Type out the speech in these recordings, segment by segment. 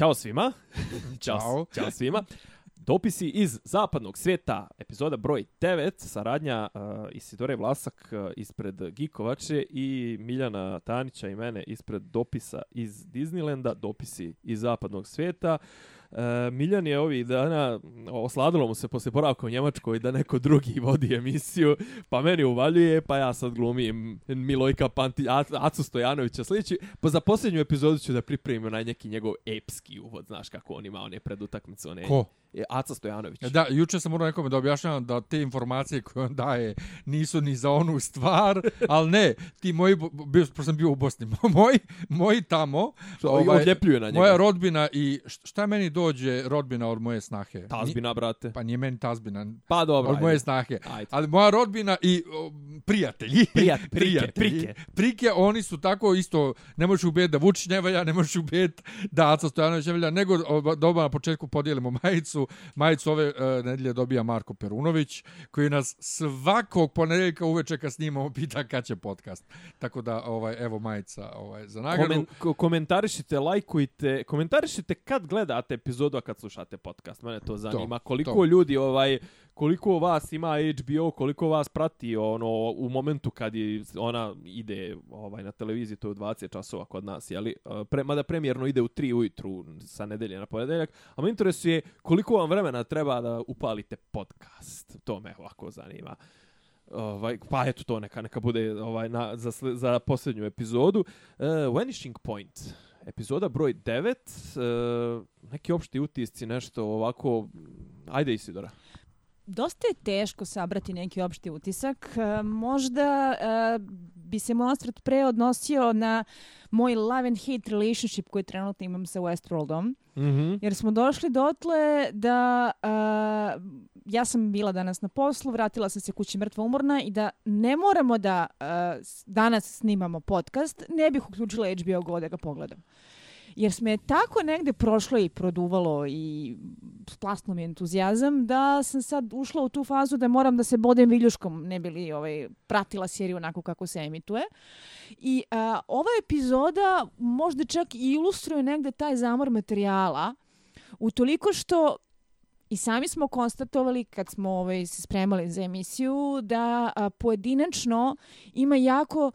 Ćao svima. Ćao. Ćao svima. Dopisi iz zapadnog svijeta, epizoda broj 9, saradnja uh, Isidore Vlasak uh, ispred Gikovače i Miljana Tanića i mene ispred dopisa iz Disneylanda, dopisi iz zapadnog svijeta. E, Miljan je ovih dana, osladilo mu se posle poravka u Njemačkoj da neko drugi vodi emisiju, pa meni uvaljuje, pa ja sad glumim Milojka Panti, Acu Stojanovića sliči, pa za posljednju epizodu ću da pripremim na neki njegov epski uvod, znaš kako on ima one predutakmice. One, Ko? Je Aca Stojanović. Da, juče sam morao nekome da objašnjavam da te informacije koje on daje nisu ni za onu stvar, ali ne, ti moji, bio, sam bio u Bosni, moji, moji tamo, ovaj, na njega. moja rodbina i šta meni dođe rodbina od moje snahe? Tazbina, brate. Pa nije meni tazbina. Pa dobro. Od moje snahe. Ajde. Ali moja rodbina i o, prijatelji. Prijat, prike, prijatelji, prike. Prike, oni su tako isto, ne možeš ubijeti da Vučić ne valja, ne možeš ubijeti da Aca Stojanović ne valja, nego doba na početku podijelimo majicu majicu. Majicu ove uh, nedelje dobija Marko Perunović, koji nas svakog ponedeljka uveče kad snimamo pita kad će podcast. Tako da, ovaj, evo majica ovaj, za nagradu. Komen, ko komentarišite, lajkujte, komentarišite kad gledate epizodu, a kad slušate podcast. Mene to zanima. To, koliko to. ljudi ovaj koliko vas ima HBO, koliko vas prati ono u momentu kad je ona ide ovaj na televiziji to je u 20 časova kod nas, je li? E, pre, mada premijerno ide u 3 ujutru sa nedelje na ponedeljak. A me interesuje koliko vam vremena treba da upalite podcast. To me ovako zanima. Ovaj, pa eto to neka neka bude ovaj na za za posljednju epizodu. Uh, Vanishing Point. Epizoda broj 9. Uh, e, neki opšti utisci, nešto ovako. Ajde Isidora dosta je teško sabrati neki opšti utisak. E, možda e, bi se moj osvrt pre odnosio na moj love and hate relationship koji trenutno imam sa Westworldom. Mm -hmm. Jer smo došli dotle da uh, ja sam bila danas na poslu, vratila sam se kući mrtva umorna i da ne moramo da uh, danas snimamo podcast, ne bih uključila HBO Go da ga pogledam. Jer sme tako negde prošlo i produvalo i splasno mi entuzijazam da sam sad ušla u tu fazu da moram da se bodem viljuškom ne bi li ovaj, pratila seriju onako kako se emituje. I a, ova epizoda možda čak i ilustruje negde taj zamor materijala u što I sami smo konstatovali kad smo ovaj, se spremali za emisiju da a, pojedinačno ima jako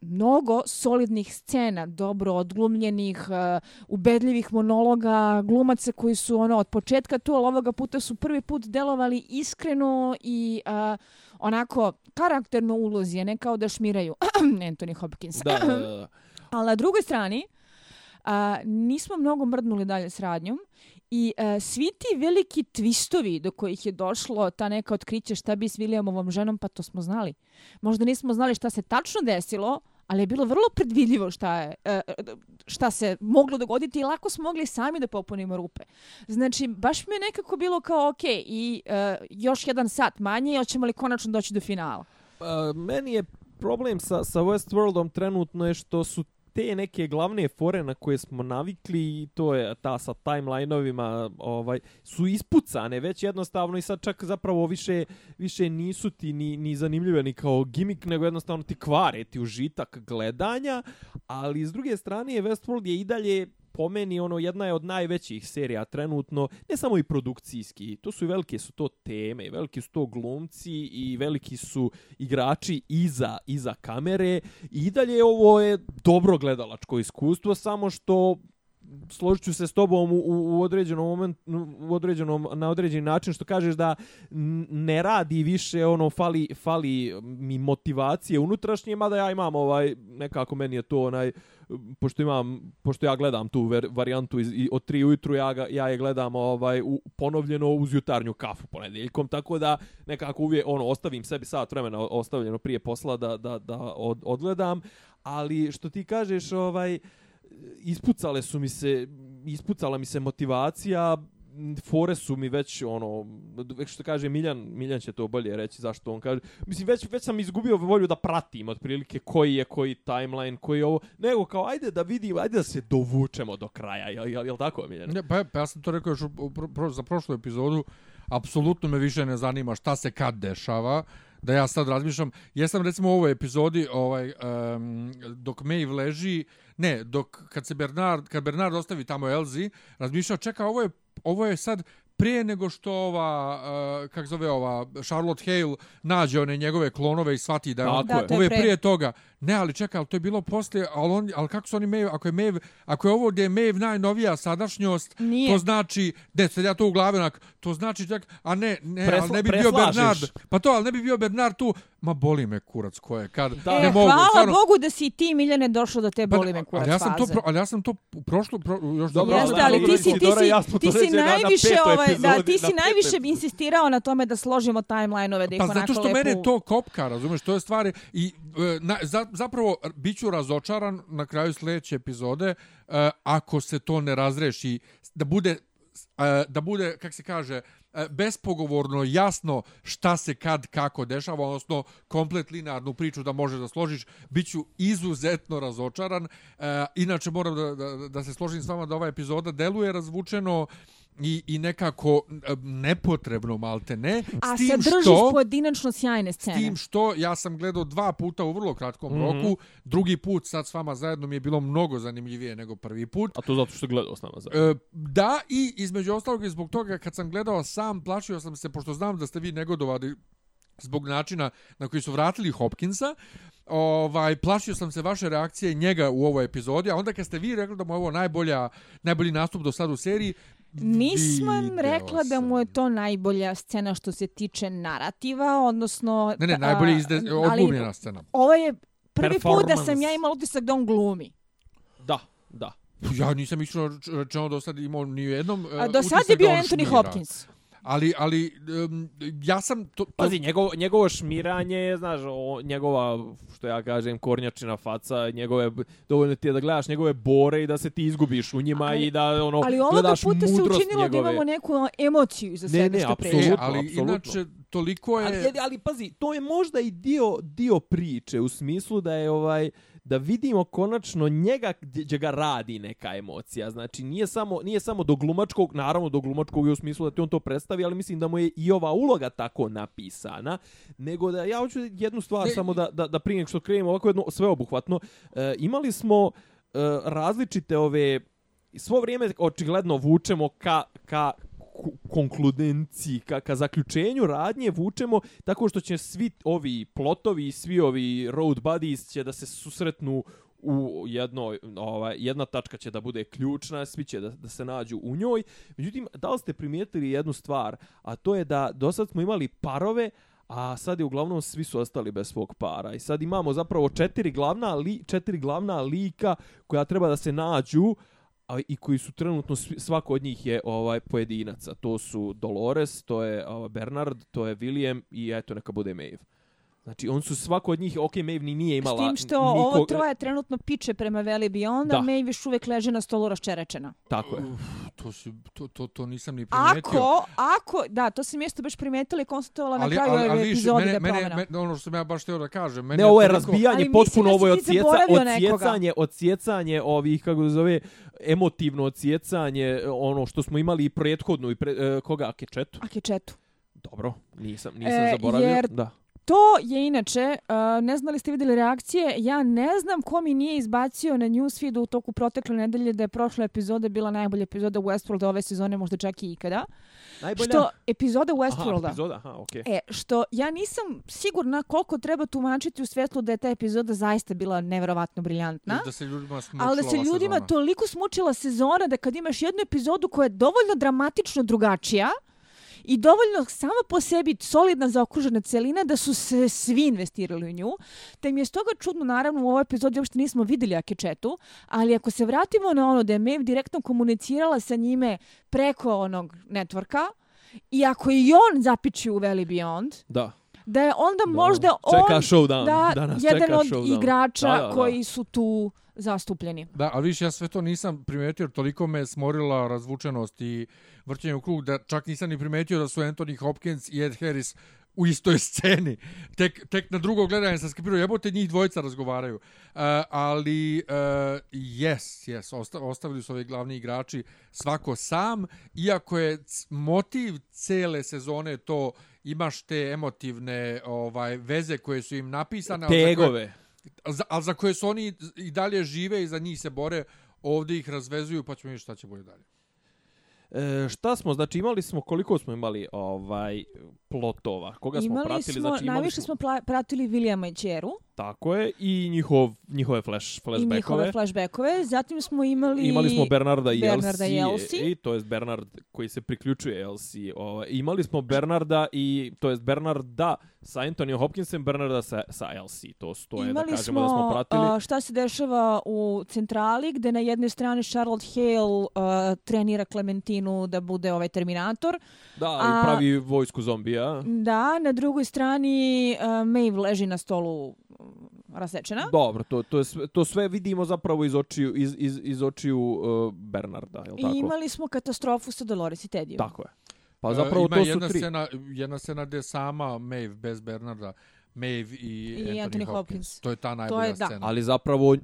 mnogo solidnih scena, dobro odglumljenih, uh, ubedljivih monologa, glumaca koji su ono od početka tu, ali ovoga puta su prvi put delovali iskreno i uh, onako karakterno ulozi, ne kao da šmiraju Anthony Hopkins. Da, da, da. ali na drugoj strani, uh, nismo mnogo mrdnuli dalje s radnjom I uh, svi ti veliki twistovi do kojih je došlo ta neka otkriće šta bi s Williamovom ženom, pa to smo znali. Možda nismo znali šta se tačno desilo, ali je bilo vrlo predvidljivo šta, je, e, e, šta se moglo dogoditi i lako smo mogli sami da popunimo rupe. Znači, baš mi je nekako bilo kao, ok, i uh, još jedan sat manje, hoćemo li konačno doći do finala? Uh, meni je problem sa, sa Westworldom trenutno je što su te neke glavne fore na koje smo navikli i to je ta sa timelineovima ovaj su ispucane već jednostavno i sad čak zapravo više više nisu ti ni, ni zanimljive ni kao gimik nego jednostavno ti kvare ti užitak gledanja ali s druge strane Westworld je i dalje po meni ono jedna je od najvećih serija trenutno, ne samo i produkcijski, to su i velike su to teme, i veliki su to glumci i veliki su igrači iza iza kamere. I dalje ovo je dobro gledalačko iskustvo, samo što složit ću se s tobom u, u određenom moment, u određenom, na određeni način što kažeš da ne radi više ono fali, fali mi motivacije unutrašnje, mada ja imam ovaj, nekako meni je to onaj, pošto imam, pošto ja gledam tu ver, varijantu iz, od 3 ujutru, ja, ga, ja je gledam ovaj, u, ponovljeno uz jutarnju kafu ponedjeljkom tako da nekako uvijek ono, ostavim sebi sat vremena ostavljeno prije posla da, da, da od, odgledam, ali što ti kažeš, ovaj, ispucale su mi se ispucala mi se motivacija fore su mi već ono već što kaže Miljan Miljan će to bolje reći zašto on kaže. Mislim već već sam izgubio volju da pratim otprilike koji je koji timeline koji je ovo nego kao ajde da vidim ajde da se dovučemo do kraja je je, je tako Miljan? Ne, pa, pa ja sam to rekao još pro, pro, za prošlu epizodu apsolutno me više ne zanima šta se kad dešava da ja sad razmišljam. Jesam recimo u ovoj epizodi ovaj um, dok Maeve leži, ne, dok kad se Bernard, kad Bernard ostavi tamo Elzi, razmišljao, čeka, ovo je ovo je sad prije nego što ova, uh, kak zove ova, Charlotte Hale nađe one njegove klonove i shvati da je on, Da, to je ovo je pre. prije toga. Ne, ali čekaj, ali to je bilo poslije, ali, on, ali kako su oni Maeve, ako je Maeve, ako je ovo gdje je Maeve najnovija sadašnjost, Nije. to znači, de, sad ja to u glavi, onak, to znači čak, a ne, ne, Presla- ali ne bi bio preslažeš. Bernard, pa to, ali ne bi bio Bernard tu, ma boli me kurac ko je, kad, Da. E, ne mogu, hvala stvarno, Bogu da si i ti, Miljane, došlo do te Pa, boli me kurac ali ja sam to faze. pro, ali ja sam to u prošlo pro, još Dobro, dobro, Jeste, ali ti si, ti si, ti to si rekli na- na najviše, ovaj, da, epizodi, ti si na najviše insistirao na tome da složimo timeline-ove, da ih Pa onako zato što lepo... mene to kopka, razumeš, to je stvari i e, na, za, zapravo biću razočaran na kraju sljedeće epizode uh, ako se to ne razreši da bude uh, da bude kak se kaže e, bespogovorno jasno šta se kad kako dešava odnosno komplet linearnu priču da možeš da složiš biću izuzetno razočaran. E, inače moram da, da, da se složim s vama da ova epizoda deluje razvučeno i, i nekako nepotrebno malte ne A s tim sadržiš što pojedinačno sjajne S scene. tim što ja sam gledao dva puta u vrlo kratkom mm -hmm. roku, drugi put sad s vama zajedno mi je bilo mnogo zanimljivije nego prvi put. A to zato što gledao s nama za. E, da, i između ostalog i zbog toga kad sam gledao sam, plašio sam se, pošto znam da ste vi negodovali zbog načina na koji su vratili Hopkinsa, ovaj plašio sam se vaše reakcije njega u ovoj epizodi, a onda kad ste vi rekli da mu je ovo najbolja, najbolji nastup do sad u seriji, Nisam rekla da mu je sam. to najbolja scena što se tiče narativa, odnosno... Ne, ne, a, najbolje izde, odglumljena scena. Ovo je prvi put da sam ja imala utisak da on glumi. Da, da. Ja nisam iskreno rečeno do sad imao ni u jednom uh, A do sad je bio Anthony Hopkins. Hopkins. Ali, ali um, ja sam... To, to, Pazi, njegovo, njegovo šmiranje je, znaš, o, njegova, što ja kažem, kornjačina faca, njegove, dovoljno ti je da gledaš njegove bore i da se ti izgubiš u njima Ali- i da, ono, Ali ovoga gledaš puta se mudrost učinilo njegove. da imamo neku emociju za Ne, svega ne, što apsolutno. priča. e, ali apsolutno. inače, toliko je... Ali, ali, ali pazi, to je možda i dio, dio priče u smislu da je ovaj da vidimo konačno njega gdje gdje ga radi neka emocija. Znači nije samo nije samo do glumačkog, naravno do glumačkog je u smislu da ti on to predstavi, ali mislim da mu je i ova uloga tako napisana, nego da ja hoću jednu stvar Ne, samo da da da prije što krenemo ovako jedno sveobuhvatno, e, imali smo e, različite ove svo vrijeme očigledno vučemo ka, ka konkludenciji, ka, ka zaključenju radnje vučemo tako što će svi ovi plotovi i svi ovi road buddies će da se susretnu u jednoj, ovaj, jedna tačka će da bude ključna, svi će da, da se nađu u njoj. Međutim, da li ste primijetili jednu stvar, a to je da do sad smo imali parove, a sad je uglavnom svi su ostali bez svog para. I sad imamo zapravo četiri glavna, li, četiri glavna lika koja treba da se nađu, a i koji su trenutno svako od njih je ovaj pojedinaca. To su Dolores, to je ovaj, Bernard, to je William i eto neka bude Maeve. Znači, on su svako od njih, ok, Maeve ni nije S imala tim što nikog, ovo troje trenutno piče prema Veli Beyond, Da. a Maeve još uvek leže na stolu raščerečena. Tako je. Uf, to, si, to, to, to nisam ni primetio. Ako, ako, da, to sam mjesto baš primetila i konstatovala na kraju ali, ove ali vidiš, epizode mene, da je mene, promjena. mene, ono što sam ja baš htio da kažem. Mene Ne, ovo je razbijanje Ali potpuno, ovo je odsjeca, odsjecanje, odsjecanje ovih, kako se zove, emotivno odsjecanje, ono što smo imali i prethodnu, i pre, e, koga, Akečetu? A kečetu. Dobro, nisam, nisam E, zaboravio. jer- Da. To je inače, uh, ne znam da li ste vidjeli reakcije, ja ne znam ko mi nije izbacio na newsfeedu u toku protekle nedelje da je prošla epizoda bila najbolja epizoda Westworlda ove sezone, možda čak i ikada. Najbolja? Što epizoda Aha, Westworlda. epizoda, aha, okej. E, što ja nisam sigurna koliko treba tumačiti u svetlu da je ta epizoda zaista bila neverovatno briljantna. Da se ljudima smučila Ali da se ljudima sezona. toliko smučila sezona da kad imaš jednu epizodu koja je dovoljno dramatično drugačija i dovoljno sama po sebi solidna zaokružena celina da su se svi investirali u nju. Te mi je stoga čudno, naravno, u ovoj epizodi uopšte nismo vidjeli Akečetu, ali ako se vratimo na ono da je Maeve direktno komunicirala sa njime preko onog networka, i ako i on zapiči u Valley Beyond, Da. da je onda Da. možda on da, Da nas jedan od showdown. igrača Da, da, da. koji su tu zastupljeni. Da, ali viš, ja sve to nisam primetio, jer toliko me smorila razvučenost i vrćenje u krug, da čak nisam ni primetio da su Anthony Hopkins i Ed Harris u istoj sceni. Tek, tek na drugo gledanje sam skapirao, jebote, njih dvojica razgovaraju. Uh, ali, uh, yes, yes, osta, ostavili su ovi glavni igrači svako sam, iako je motiv cele sezone to imaš te emotivne ovaj veze koje su im napisane. Tegove. Ali za, ali za koje su oni i dalje žive i za njih se bore, ovdje ih razvezuju pa ćemo vidjeti šta će bolje dalje. E, šta smo, znači imali smo, koliko smo imali ovaj plotova? Koga smo imali pratili? Smo, znači, imali najviše smo pratili Williama i Čeru. Tako je, i njihov, njihove flash, flashbackove. I njihove flashbackove. Zatim smo imali... Imali smo Bernarda i Bernarda Elsie. I, to je Bernard koji se priključuje Elsie. Ovaj, imali smo Bernarda i, to je Bernarda sa Anthony Hopkinsem, Bernarda sa, sa Elsie. To, to je imali da kažemo da smo pratili. Imali smo šta se dešava u centrali, gde na jednoj strani Charlotte Hale uh, trenira Clementinu da bude ovaj Terminator. Da, a, i pravi vojsku zombija. Da, na drugoj strani uh, Maeve leži na stolu rasečena. Dobro, to, to, je sve, to sve vidimo zapravo iz očiju, iz, iz, iz očiju uh, Bernarda, je li tako? I imali smo katastrofu sa Dolores i Tedijom. Tako je. Pa zapravo uh, to su jedna tri. Scena, jedna scena gdje sama Maeve bez Bernarda Maeve i, I Anthony, Anthony Hopkins. Hopkins. To je ta najbolja je, scena. Da. Ali zapravo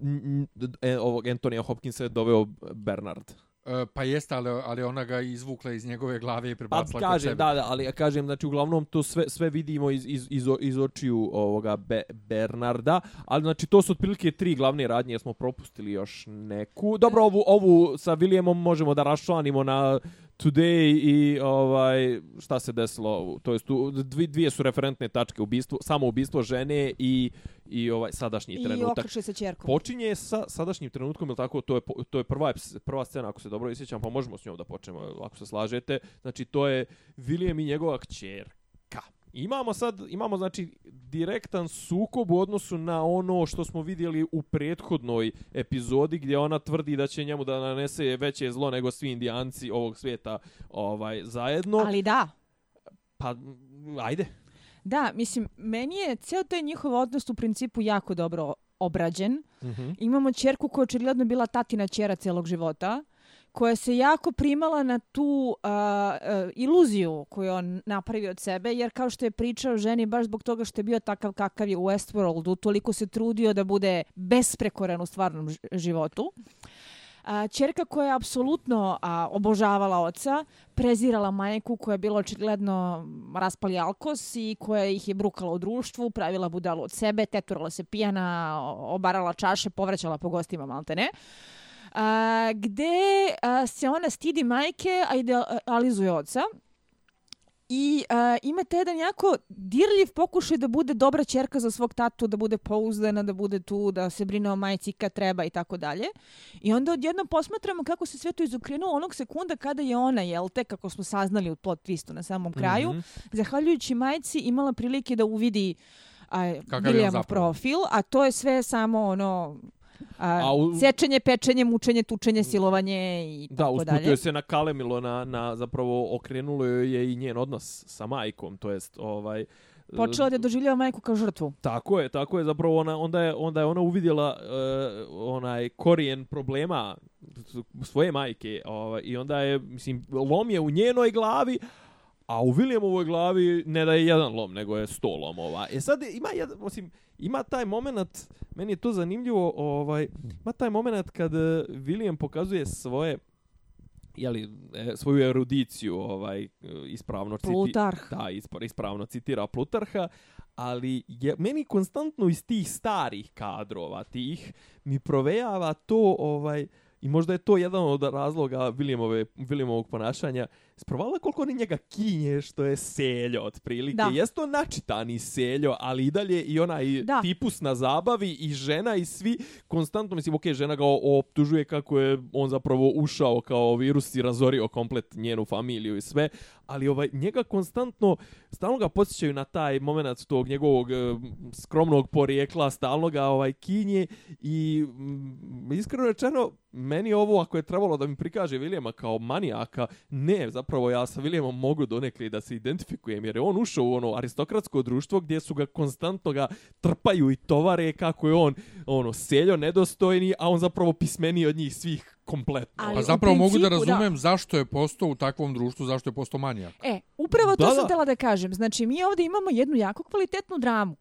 e, ovog Antonija Hopkinsa je doveo Bernard. E, pa jeste, ali, ali ona ga izvukla iz njegove glave i prebacila pa, kažem, kod sebe. Da, da, ali ja kažem, znači uglavnom to sve, sve vidimo iz, iz, iz, iz očiju ovoga Be, Bernarda, ali znači to su otprilike tri glavne radnje, smo propustili još neku. Dobro, ovu, ovu sa Williamom možemo da raščlanimo na Today i ovaj šta se desilo, to jest tu dvije, dvije su referentne tačke ubistvo, samo ubistvo žene i i ovaj sadašnji I trenutak. I sa ćerkom. Počinje sa sadašnjim trenutkom, ili tako, to je to je prva prva scena ako se dobro isjećam, pa možemo s njom da počnemo ako se slažete. Znači to je William i njegova kćerka. Imamo sad, imamo znači direktan sukob u odnosu na ono što smo vidjeli u prethodnoj epizodi gdje ona tvrdi da će njemu da nanese veće zlo nego svi indijanci ovog svijeta ovaj zajedno. Ali da. Pa, ajde. Da, mislim, meni je ceo taj njihov odnos u principu jako dobro obrađen. Mm -hmm. Imamo čerku koja je očigledno bila tatina čera celog života koja se jako primala na tu uh, uh, iluziju koju on napravi od sebe, jer kao što je pričao ženi, baš zbog toga što je bio takav kakav je u Westworldu, toliko se trudio da bude besprekoran u stvarnom životu. A, čerka koja je apsolutno a, obožavala oca, prezirala majku koja je bila očigledno raspali alkos i koja ih je brukala u društvu, pravila budalu od sebe, teturala se pijana, obarala čaše, povraćala po gostima maltene. A, gde a, se ona stidi majke, a idealizuje oca. I uh, imate jedan jako dirljiv pokušaj da bude dobra čerka za svog tatu, da bude pouzdana, da bude tu, da se brine o majci kad treba i tako dalje. I onda odjedno posmatramo kako se sve to izokrenuo onog sekunda kada je ona, jel te, kako smo saznali u plot twistu na samom kraju, mm -hmm. zahvaljujući majci imala prilike da uvidi uh, Williamov profil, a to je sve samo ono A, a u... Sečenje, pečenje, mučenje, tučenje, silovanje i da, tako dalje. Da, se na kalemilo, na, na, zapravo okrenulo je i njen odnos sa majkom, to jest ovaj... Počela da doživljava majku kao žrtvu. Tako je, tako je. Zapravo ona, onda, je, onda je ona uvidjela uh, onaj korijen problema svoje majke ovaj, i onda je, mislim, lom je u njenoj glavi, a u Williamovoj glavi ne da je jedan lom, nego je sto lomova. E sad ima, jedan, osim, ima taj moment, meni je to zanimljivo, ovaj, ima taj moment kad William pokazuje svoje jeli, e, svoju erudiciju ovaj ispravno citira Plutarh. da ispravno citira Plutarha ali je meni konstantno iz tih starih kadrova tih mi provejava to ovaj I možda je to jedan od razloga Williamove, Williamovog ponašanja. Sprovala koliko oni njega kinje što je seljo otprilike. Da. Jeste to načitani seljo, ali i dalje i onaj da. tipus na zabavi i žena i svi konstantno, mislim, okej, okay, žena ga optužuje kako je on zapravo ušao kao virus i razorio komplet njenu familiju i sve, ali ovaj njega konstantno stalno ga podsjećaju na taj momenat tog njegovog uh, skromnog porijekla, stalno ga ovaj kinje i mm, iskreno rečeno meni ovo ako je trebalo da mi prikaže Vilijema kao manijaka, ne, zapravo ja sa Vilijemom mogu donekli da se identifikujem jer je on ušao u ono aristokratsko društvo gdje su ga konstantno ga trpaju i tovare kako je on ono seljo nedostojni, a on zapravo pismeni od njih svih kompletno. Ali Pa zapravo mogu da principu, da. razumem zašto je postao u takvom društvu, zašto je postao manijak. E, upravo to Da, sam da. htjela da kažem. Znači, mi ovdje imamo jednu jako kvalitetnu dramu.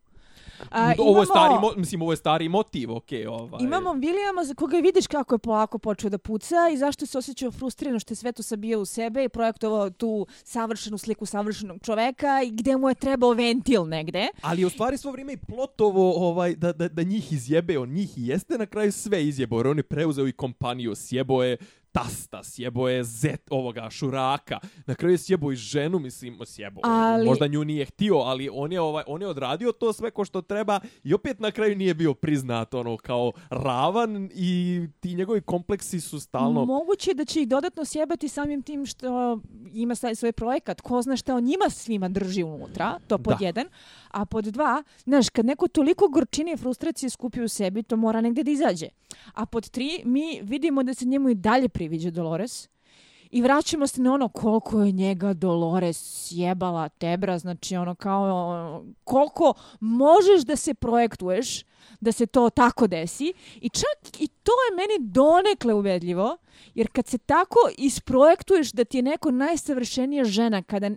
A, ovo je stari, imamo- mo, mislim, ovo je stari motiv, okej, ovaj. Imamo Williama za koga vidiš kako je polako počeo da puca i zašto se osjećao frustrirano što je sve to sabio u sebe i projektovao tu savršenu sliku savršenog čoveka i gde mu je trebao ventil negde. Ali u stvari svo vrijeme i plotovo ovaj, da, da, da njih izjebe, on njih i jeste na kraju sve izjebo, jer on je preuzeo i kompaniju, sjebo je tasta, sjebo je zet ovoga šuraka, na kraju je sjebo i ženu, mislim, sjebo, Ali- možda nju nije htio, ali on je, ovaj, on je odradio to sve ko što treba i opet na kraju nije bio priznat ono kao ravan i ti njegovi kompleksi su stalno... Moguće da će ih dodatno sjebati samim tim što ima svoj projekat. Ko zna šta on njima svima drži unutra, to pod Da. jedan. A pod dva, znaš, kad neko toliko gorčine i frustracije skupi u sebi, to mora negde da izađe. A pod tri, mi vidimo da se njemu i dalje priviđa Dolores. I vraćamo se na ono koliko je njega Dolores sjebala tebra, znači ono kao koliko možeš da se projektuješ da se to tako desi i čak i to je meni donekle uvedljivo, jer kad se tako isprojektuješ da ti je neko najsavršenija žena kada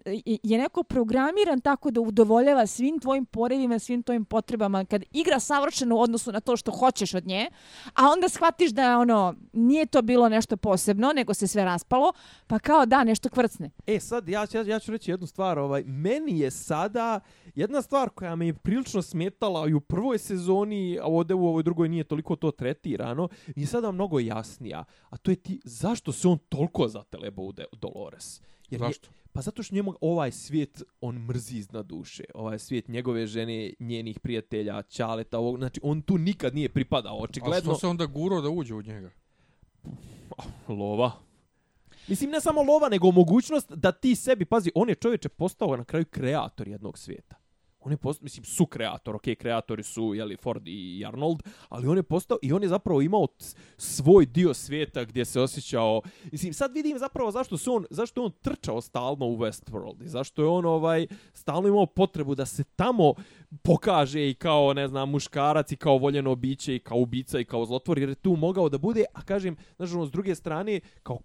je neko programiran tako da udovoljava svim tvojim porevima, svim tvojim potrebama, kad igra savršeno u odnosu na to što hoćeš od nje, a onda shvatiš da ono nije to bilo nešto posebno, nego se sve raspalo, pa kao da, nešto kvrcne. E, sad, ja, ja, ja ću reći jednu stvar. Ovaj, meni je sada jedna stvar koja me je prilično smetala i u prvoj sezoni, a ovdje u ovoj drugoj nije toliko to tretirano, mi je sada mnogo jasnija. A to je ti, zašto se on toliko zateleba u Dolores? Jer je- Zašto? pa zato što njemu ovaj svijet on mrzi iznad duše. Ovaj svijet njegove žene, njenih prijatelja, ćaleta, ovog, znači on tu nikad nije pripadao, A očigledno. što se onda guro da uđe u njega? Lova. Mislim, ne samo lova, nego mogućnost da ti sebi, pazi, on je čovječe postao na kraju kreator jednog svijeta. On je postao, mislim, su kreator, ok, kreatori su, jeli, Ford i Arnold, ali on je postao, i on je zapravo imao svoj dio svijeta gdje se osjećao, mislim, sad vidim zapravo zašto se on, zašto on trčao stalno u Westworld i zašto je on, ovaj, stalno imao potrebu da se tamo pokaže i kao, ne znam, muškarac i kao voljeno biće i kao ubica i kao zlotvor, jer je tu mogao da bude, a kažem, znaš, ono, s druge strane, kao,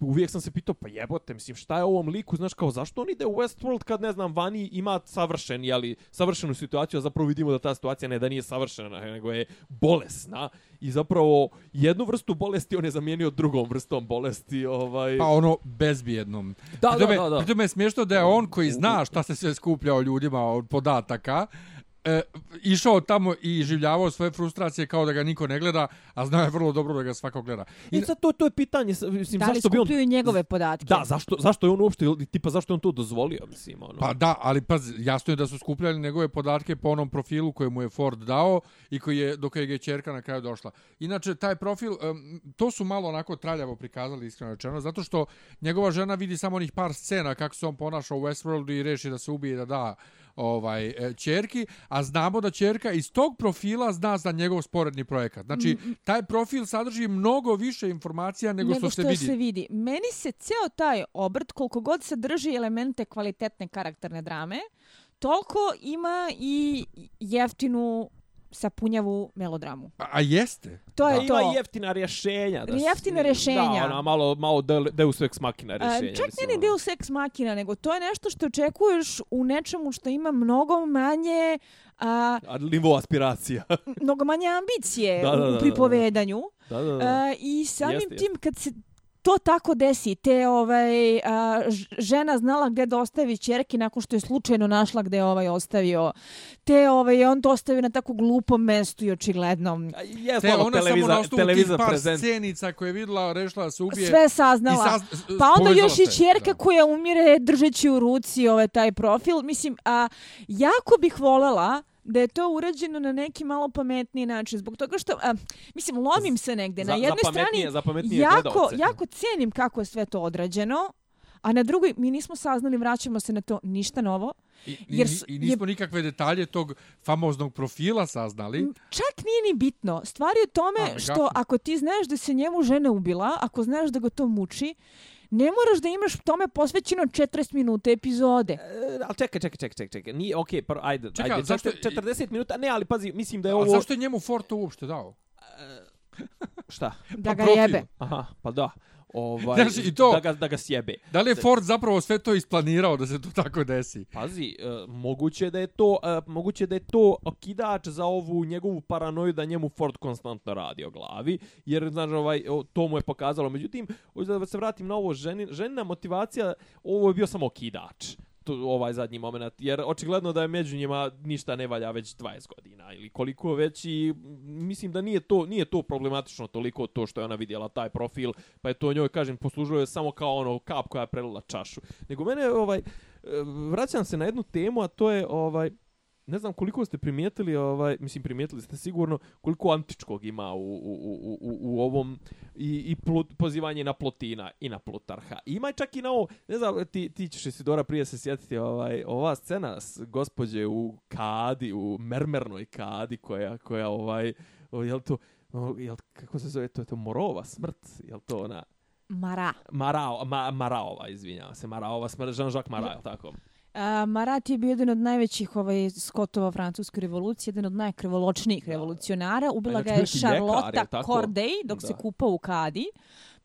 uvijek sam se pitao, pa jebote, mislim, šta je ovom liku, znaš, kao, zašto on ide u Westworld kad, ne znam, vani ima savršen, jeli, savršenu situaciju, a zapravo vidimo da ta situacija ne da nije savršena, nego je bolesna i zapravo jednu vrstu bolesti on je zamijenio drugom vrstom bolesti, ovaj... Pa ono bezbjednom. Da, Pri da, da, da. Je smiješno da je on koji zna šta se sve skuplja o ljudima od podataka, e, išao tamo i življavao svoje frustracije kao da ga niko ne gleda, a znao je vrlo dobro da ga svako gleda. I sad to, to je pitanje, mislim, Da li zašto bi on... njegove podatke? Da, zašto, zašto je on uopšte, tipa zašto je on to dozvolio, mislim, ono. Pa da, ali paz, jasno je da su skupljali njegove podatke po onom profilu koje mu je Ford dao i koji je, do kojeg je čerka na kraju došla. Inače, taj profil, to su malo onako traljavo prikazali, iskreno rečeno, zato što njegova žena vidi samo onih par scena kako se on ponaša u Westworldu i reši da se ubije i da da ovaj e, čerki, a znamo da čerka iz tog profila zna za njegov sporedni projekat. Znači, taj profil sadrži mnogo više informacija nego, nego što, se vidi. se vidi. Meni se ceo taj obrt, koliko god sadrži elemente kvalitetne karakterne drame, toliko ima i jeftinu sapunjavu melodramu. A, a jeste? To je Ima to. jeftina rješenja. Da, Jeftina rješenja. Da, ona malo, malo de- Deus Ex Machina A, rješenja. čak mislim, nije ni. Deus Ex Machina, nego to je nešto što očekuješ u nečemu što ima mnogo manje a, A, nivo aspiracija. mnogo manje ambicije Da, da, da, u da. pripovedanju. da, da, da. A, I samim Jeste, jeste. tim kad se to tako desi, te ovaj, a, žena znala gdje da ostavi čerke nakon što je slučajno našla gdje je ovaj ostavio, te ovaj, on to ostavio na tako glupom mestu i očiglednom. A, Jes, Te ona samo na televizor par prezent. scenica koje je videla, rešila da se ubije. Sve saznala. Saz- Pa onda još i čerka da. koja umire držeći u ruci ovaj taj profil. Mislim, a jako bih volela da je to urađeno na neki malo pametniji način. Zbog toga što, a, mislim, lomim se negde. Za- na jednoj za strani za pametnije jako, gledaoce. jako cijenim kako je sve to odrađeno, a na drugoj mi nismo saznali, vraćamo se na to, ništa novo. I, i, jer su- I nismo nikakve detalje tog famoznog profila saznali. Čak nije ni bitno. Stvar je u tome A, što kako? ako ti znaš da se njemu žena ubila, ako znaš da ga to muči, ne moraš da imaš tome posvećeno 40 minuta epizode. E, ali čekaj, čekaj, čekaj, čekaj, čekaj. Nije, okej, okay, ajde, Čekaj, ajde, zašto- četir- 40 minuta, ne, ali pazi, mislim da je A ovo... zašto je njemu Ford to uopšte dao? Šta? Da Pa ga profil. jebe. Aha, pa da. Ovaj, Znaš, i to- Da ga, da ga sjebe. Da li je Ford zapravo sve to isplanirao da se to tako desi? Pazi, e, moguće da je to e, moguće da je to okidač za ovu njegovu paranoju da njemu Ford konstantno radi o glavi, jer znaš ovaj to mu je pokazalo. Međutim, da se vratim na ovo ženi, ženina motivacija, ovo je bio samo okidač to, ovaj zadnji moment, jer očigledno da je među njima ništa ne valja već 20 godina ili koliko već i mislim da nije to nije to problematično toliko to što je ona vidjela taj profil, pa je to njoj kažem poslužilo je samo kao ono kap koja je prelila čašu. Nego mene ovaj vraćam se na jednu temu, a to je ovaj ne znam koliko ste primijetili, ovaj, mislim primijetili ste sigurno koliko antičkog ima u, u, u, u, u ovom i, i plut, pozivanje na Plotina i na Plutarha. Ima čak i na ovo, ne znam, ti, ti ćeš Isidora prije se sjetiti ovaj, ova scena s gospođe u kadi, u mermernoj kadi koja, koja ovaj, jel to, jel, kako se zove to, je to morova smrt, jel to ona, Mara. Marao, ma, Maraova, izvinjavam se, Maraova smrt, Jean-Jacques Marat, jel tako? A, Marat je bio jedan od najvećih ovaj, skotova francuske revolucije, jedan od najkrvoločnijih revolucionara. Ubila ga je Charlotte? Corday dok Da. se kupao u Kadi.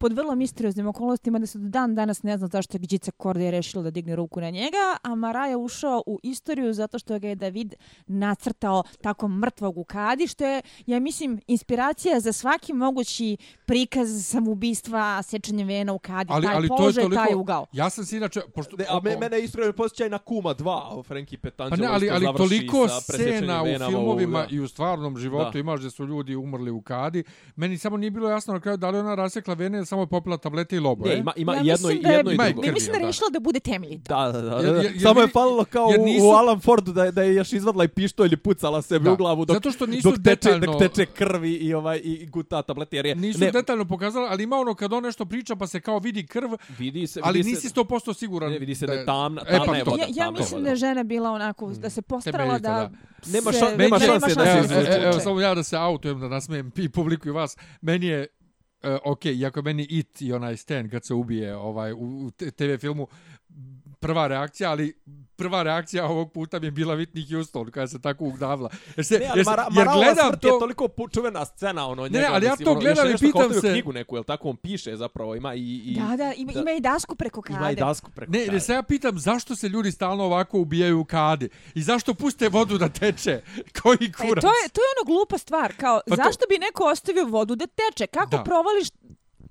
Pod vrlo misterioznim okolnostima da se do dan danas ne zna zašto je Gica Corday rešila da digne ruku na njega, a Mara je ušao u istoriju zato što ga je David nacrtao tako mrtvog u Kadi, što je, ja mislim, inspiracija za svaki mogući prikaz samoubistva, sečenje vena u Kadi, Ali, taj ali to je položaj, toliko... taj ugao. Ja sam se inače... Pošto, Ne, a me, mene iskreno posjećaj na Kuma 2, Frankie Pa Petanđelo, ne, ali, isto ali završi toliko scena u filmovima da. i u stvarnom životu Da. imaš gdje su ljudi umrli u kadi. Meni samo nije bilo jasno na kraju da li ona rasekla vene samo je popila tablete i lobo. Ne, e? ima, ima Ja jedno, mislim da je- jedno i drugo. krvi, Mislim da je da. rešila da bude temeljita. Da, da, da. Jer- jer- jer Samo je vidi- falilo kao jer u, nisu- u Alan Fordu da je, da je još izvadila i pištolj i pucala sebe Da. u glavu dok, Zato što nisu dok, teče, detaljno- dok teče krvi i, ovaj, i guta tablete. Jer je, Nisu ne, detaljno pokazali, ali ima ono kad on nešto priča pa se kao vidi krv, vidi se, ali vidi nisi se, 100% siguran. Ne, vidi se da je tamna- E, tamna pa je voda. Ja, ja mislim da je žena bila onako, da se postarala Temeljito, da... da. Nema nema da šanse da se evo, samo ja da se autujem, da nasmijem i publiku i vas. Meni je Uh, ok, iako meni It i onaj Stan kad se ubije ovaj, u, u TV filmu prva reakcija, ali prva reakcija ovog puta mi je bila Whitney Houston koja se tako udavila. Jer, se, Ne, ali jer, se, Mara, jer gledam smrt to... je toliko čuvena scena, ono, njega, ali ja to ono, gledam i pitam se- knjigu neku, jel tako on piše zapravo, ima i... i Da, da, ima, da. ima i dasku preko kade. Ima i dasku preko Ne, kade. jer se ja pitam zašto se ljudi stalno ovako ubijaju u kadi i zašto puste vodu da teče? Koji E, kurac? to, je, to je ono glupa stvar. Kao, Pa to- zašto bi neko ostavio vodu da teče? Kako Da. provališ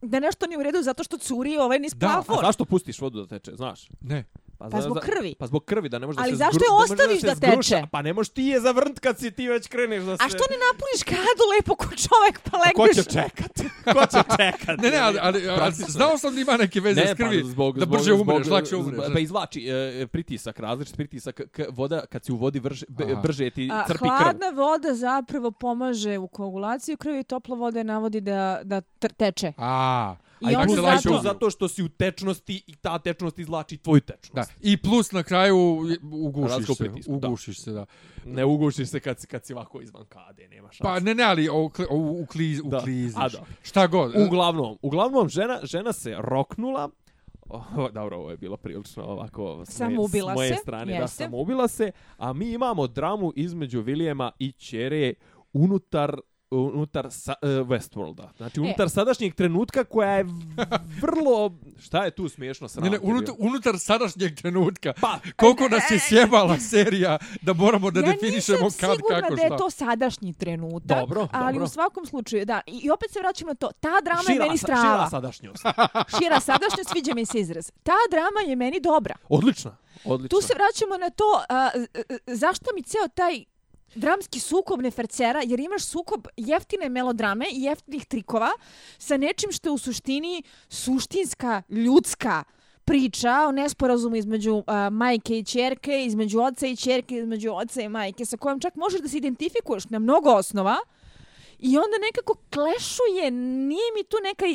da nešto nije u redu zato što curi ovaj niz Da, plafon? A zašto pustiš vodu da teče, znaš? Ne. Pa zbog krvi. Pa zbog krvi, da ne može da Ali se zašto zgru- je ne ostaviš da zgruša. teče? Pa ne možeš ti je zavrnt kad si ti već kreneš da se... A što ne napuniš kadu lepo ko čovek pa Ko legneš? će čekat? Ko će čekat? Ne, ne, ali, ali, ali znao sam da ima neke veze s krvi, pa zbog, da zbog, brže zbog, umreš, lakše umreš. Pa izvlači e, pritisak, različit pritisak. K, voda, kad si u vodi, vrže, be, Aha. brže ti A, crpi krv. hladna voda zapravo pomaže u koagulaciji krvi, topla voda je navodi da, da teče. A, I A i onda plus, se zato- zato, zato što si u tečnosti i ta tečnost izvlači tvoju tečnost. Da, i plus na kraju ugušiš se, pritisku, da. ugušiš se, da. Ne ugušiš se kad si, kad si ovako izvan kade, nema šanse. Pa ne, ne, ali u, u, u, kliz, Da, ukliziš. a da. Šta god. Uglavnom, uglavnom žena, žena se roknula. Oh, dobro, ovo je bilo prilično ovako s moje, s moje se, strane. Da, jeste. samoubila se. A mi imamo dramu između Vilijema i Ćere unutar unutar sa, uh, Westworlda. Znači, unutar sadašnjeg trenutka koja je vrlo... Šta je tu smiješno sa Ne, ne, nama, unutar, unutar sadašnjeg trenutka. Pa, Koliko nas je sjebala serija da moramo da ja definišemo nisam kad, sigurna kako, da je šta. to sadašnji trenutak, Dobro, ali dobro. u svakom slučaju, da. I, opet se vraćamo na to. Ta drama je šira, meni sa- strava. šira sadašnjost. Šira sadašnjost, sviđa mi se izraz. Ta drama je meni dobra. Odlična. Odlična. Tu se vraćamo na to a, a, a, zašto mi ceo taj dramski sukob ne fercera, jer imaš sukob jeftine melodrame i jeftinih trikova sa nečim što je u suštini suštinska, ljudska priča o nesporazumu između uh, majke i čerke, između oca i čerke, između oca i majke, sa kojom čak možeš da se identifikuješ na mnogo osnova i onda nekako klešuje, nije mi tu neka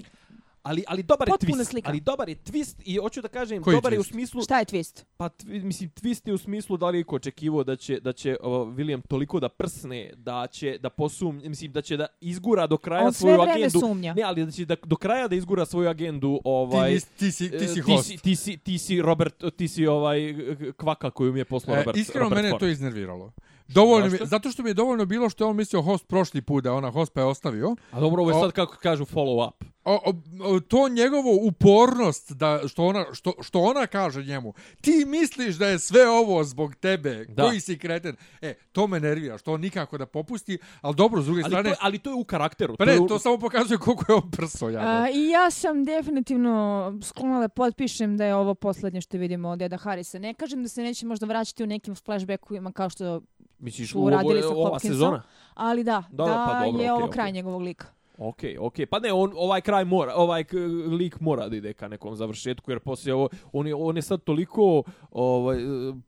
Ali, ali dobar je Potpuna twist. slika. Ali dobar je twist i hoću da kažem, Koji dobar je u twist? smislu... Šta je twist? Pa, twi, mislim, twist je u smislu da li je ko očekivao da će, da će uh, William toliko da prsne, da će da posum, mislim, da će da izgura do kraja On svoju agendu. sumnja. Ne, ali da će da do kraja da izgura svoju agendu, ovaj... Ti, ti, si, ti si e, host. Ti si, ti si, ti si Robert, ti si ovaj kvaka koju mi je poslao E, Robert. iskreno Robert mene je Ford. to iznerviralo. Dovoljno mi, zato što mi je dovoljno bilo što je on mislio host prošli put da je ona host pa je ostavio. A dobro, ovo je sad kako kažu follow up. O, o, to njegovo upornost da što ona što, što ona kaže njemu ti misliš da je sve ovo zbog tebe Da. koji si kreten e to me nervira što on nikako da popusti ali dobro s druge Ali strane to, ali to je u karakteru. pa to je to samo pokazuje koliko je on prso ja I ja sam definitivno sklona da potpišem da je ovo posljednje što vidimo od Deda Harrisa. Ne kažem da se neće možda vraćati u nekim flashbackovima kao što, Misliš, u ovo, sa ova sezona? ali da, Da, da, da, pa dobro, je okej, ovo kraj njegovog lika. Okay, okay, Pa ne, on, ovaj kraj mora, ovaj lik mora da ide ka nekom završetku, jer poslije ovo, on je, on je sad toliko ovaj,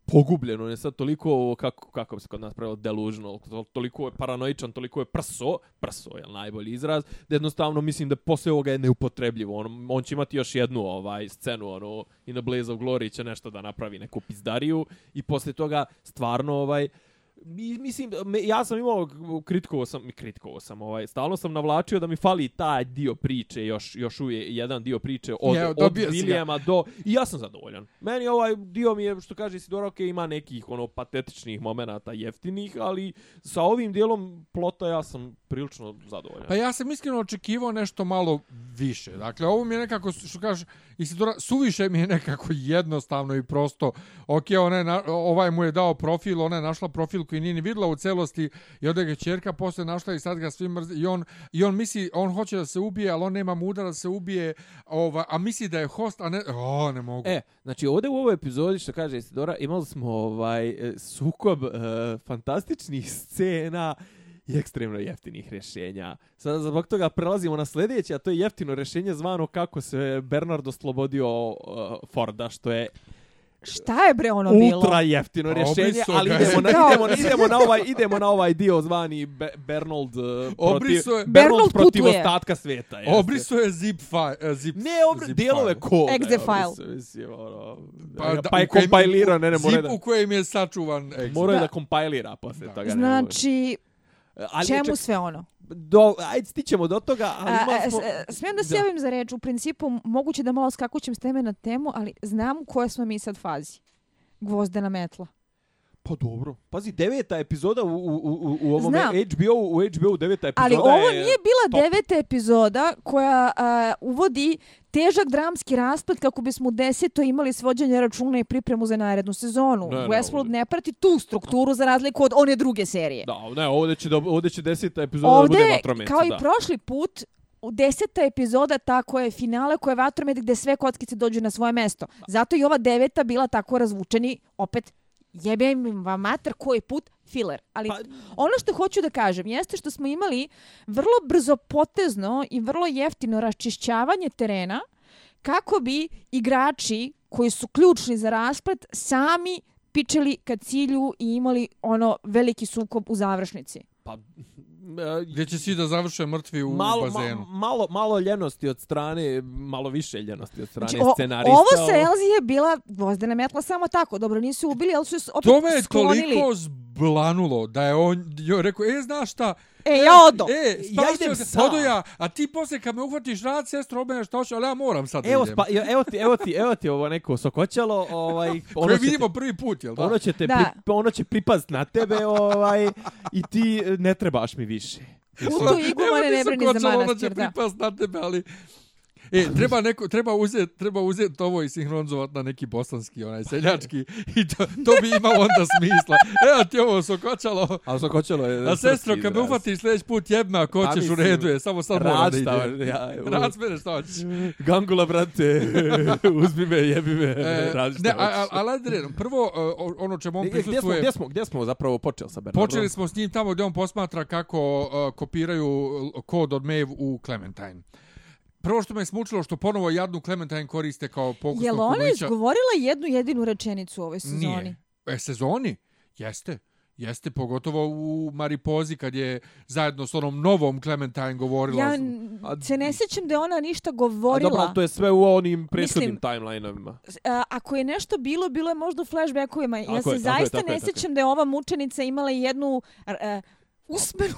pogubljen, on je sad toliko, kako, kako bi se kod nas pravilo, delužno, toliko je paranoičan, toliko je prso, prso je najbolji izraz, da jednostavno mislim da poslije ovoga je neupotrebljivo. On, on će imati još jednu ovaj scenu, ono, in the Blaze of Glory će nešto da napravi, neku pizdariju, i poslije toga stvarno ovaj, Mi, mislim, me, ja sam imao kritikovao sam, kritikovao sam, ovaj, stalno sam navlačio da mi fali taj dio priče, još, još uvijek jedan dio priče od, Je, od. Williama do... I ja sam zadovoljan. Meni ovaj dio mi je, što kaže Isidora, ok, ima nekih ono patetičnih momenata jeftinih, ali sa ovim dijelom plota ja sam prilično zadovoljan. Pa ja sam iskreno očekivao nešto malo više. Dakle, ovo mi je nekako, što kažeš, Isidora, suviše mi je nekako jednostavno i prosto. Ok, ona je na, ovaj mu je dao profil, ona je našla profil koji nije ni videla u celosti i onda ga čerka posle našla i sad ga svi mrze. I on, I on misli, on hoće da se ubije, ali on nema muda da se ubije, ova, a misli da je host, a ne, o, ne mogu. E, znači ovdje u ovoj epizodi što kaže Isidora, imali smo ovaj e, sukob e, fantastičnih scena i ekstremno jeftinih rješenja. Sada zbog toga prelazimo na sljedeće, a to je jeftino rješenje zvano kako se Bernard oslobodio uh, Forda, što je Šta je bre ono bilo? ultra jeftino Pa rješenje, ali idemo na, idemo, na, idemo, na ovaj, idemo na ovaj dio zvani Be Bernold uh, protiv, Obriso je- Bernold Bernold protiv putuje. ostatka sveta. jeste. Obriso je zip file. Zip, Ne, obr zip dijelove koda. Exe file. ono, Pa, da, pa je kompajlirao, ne, ne, mora Zip da... u kojem je sačuvan exe. Moraju da, Da. kompajlira posle Da. toga. ne. Znači, ali čemu sve ono? Do, ajde stićemo do toga, ali A, imali a, smo... a, Smijem da se javim za reč, u principu moguće da malo skakućem s teme na temu, ali znam u kojoj smo mi sad fazi. Gvozdena metla. Pa dobro. Pazi, deveta epizoda u, u, u, u ovom Znam. HBO, u HBO deveta epizoda Ali ovo je... nije bila top. deveta epizoda koja a, uvodi težak dramski rasplet kako bismo u deseto imali svođenje računa i pripremu za narednu sezonu. Ne, ne, Westworld ovdje- ne prati tu strukturu za razliku od one druge serije. Da, ne, ovdje će, da, ovdje će deseta epizoda da bude vatromet. kao i da. prošli put, u deseta epizoda ta koja je finale, koja je vatromet gde sve kockice dođu na svoje mesto. Zato i ova deveta bila tako razvučeni, opet jebem vam mater koji put filler. Ali Pa- ono što hoću da kažem jeste što smo imali vrlo brzo potezno i vrlo jeftino raščišćavanje terena kako bi igrači koji su ključni za rasplet sami pičeli ka cilju i imali ono veliki sukob u završnici. Pa, Gdje će svi da završe mrtvi u malo, bazenu. Ma, malo, malo ljenosti od strane, malo više ljenosti od strane Znači, o, scenarista. ovo sa Elzi je bila gvozdena metla samo tako. Dobro, nisu ubili, ali su je opet To me je sklonili. toliko zblanulo da je on jo, rekao, e, znaš šta? E, ja odo. E, Ja idem te, sam. odo ja, a ti posle kad me uhvatiš rad, sestro, obene šta hoću, ali ja moram sad da Evo, idem. spa, evo, ti, evo, ti, evo ti ovo neko sokoćalo, ovaj, ono Koje će vidimo te, prvi put, jel da? ono će, te Da. pri, ono će pripast na tebe ovaj, i ti e, ne trebaš mi više. Uto igumane ne brini za Ono će manastir, da. pripast na tebe, ali... E, treba neko treba uzeti treba uzeti ovo i sinhronizovati na neki bosanski onaj seljački i to, to bi imalo onda smisla. Evo ti ovo sokočalo. A sokoćalo je... A sestro, kad me ufatiš sljedeći put jebme ako Pa hoćeš u mislim, redu je, samo sad moram Rad da idem. ja, evo. Rad smene šta hoćeš. Gangula, brate, uzmi me, jebi me, E, radi šta ne, hoćeš. ali redom. Prvo, e, o- ono čemu on Gdje- Gdje smo, prisustvuje... gdje, smo, gdje smo zapravo počeli sa Bernardom? Počeli smo s njim tamo gdje on posmatra kako uh, kopiraju uh, kod od Maeve u Clementine. Prvo što me je smučilo što ponovo jadnu Clementine koriste kao pokusnog Je li ona kuglića. izgovorila jednu jedinu rečenicu u ovoj sezoni? Nije. E, sezoni? Jeste. Jeste, pogotovo u Maripozi kad je zajedno s onom novom Clementine govorila. Ja A- se ne sjećam da je ona ništa A govorila. dobro, ali to je sve u onim prethodnim Mislim- timelineovima. A, ako je nešto bilo, bilo je možda u flashbackovima. Ja se je, je, zaista je, ne je. sjećam da je ova mučenica imala jednu uh, usmenu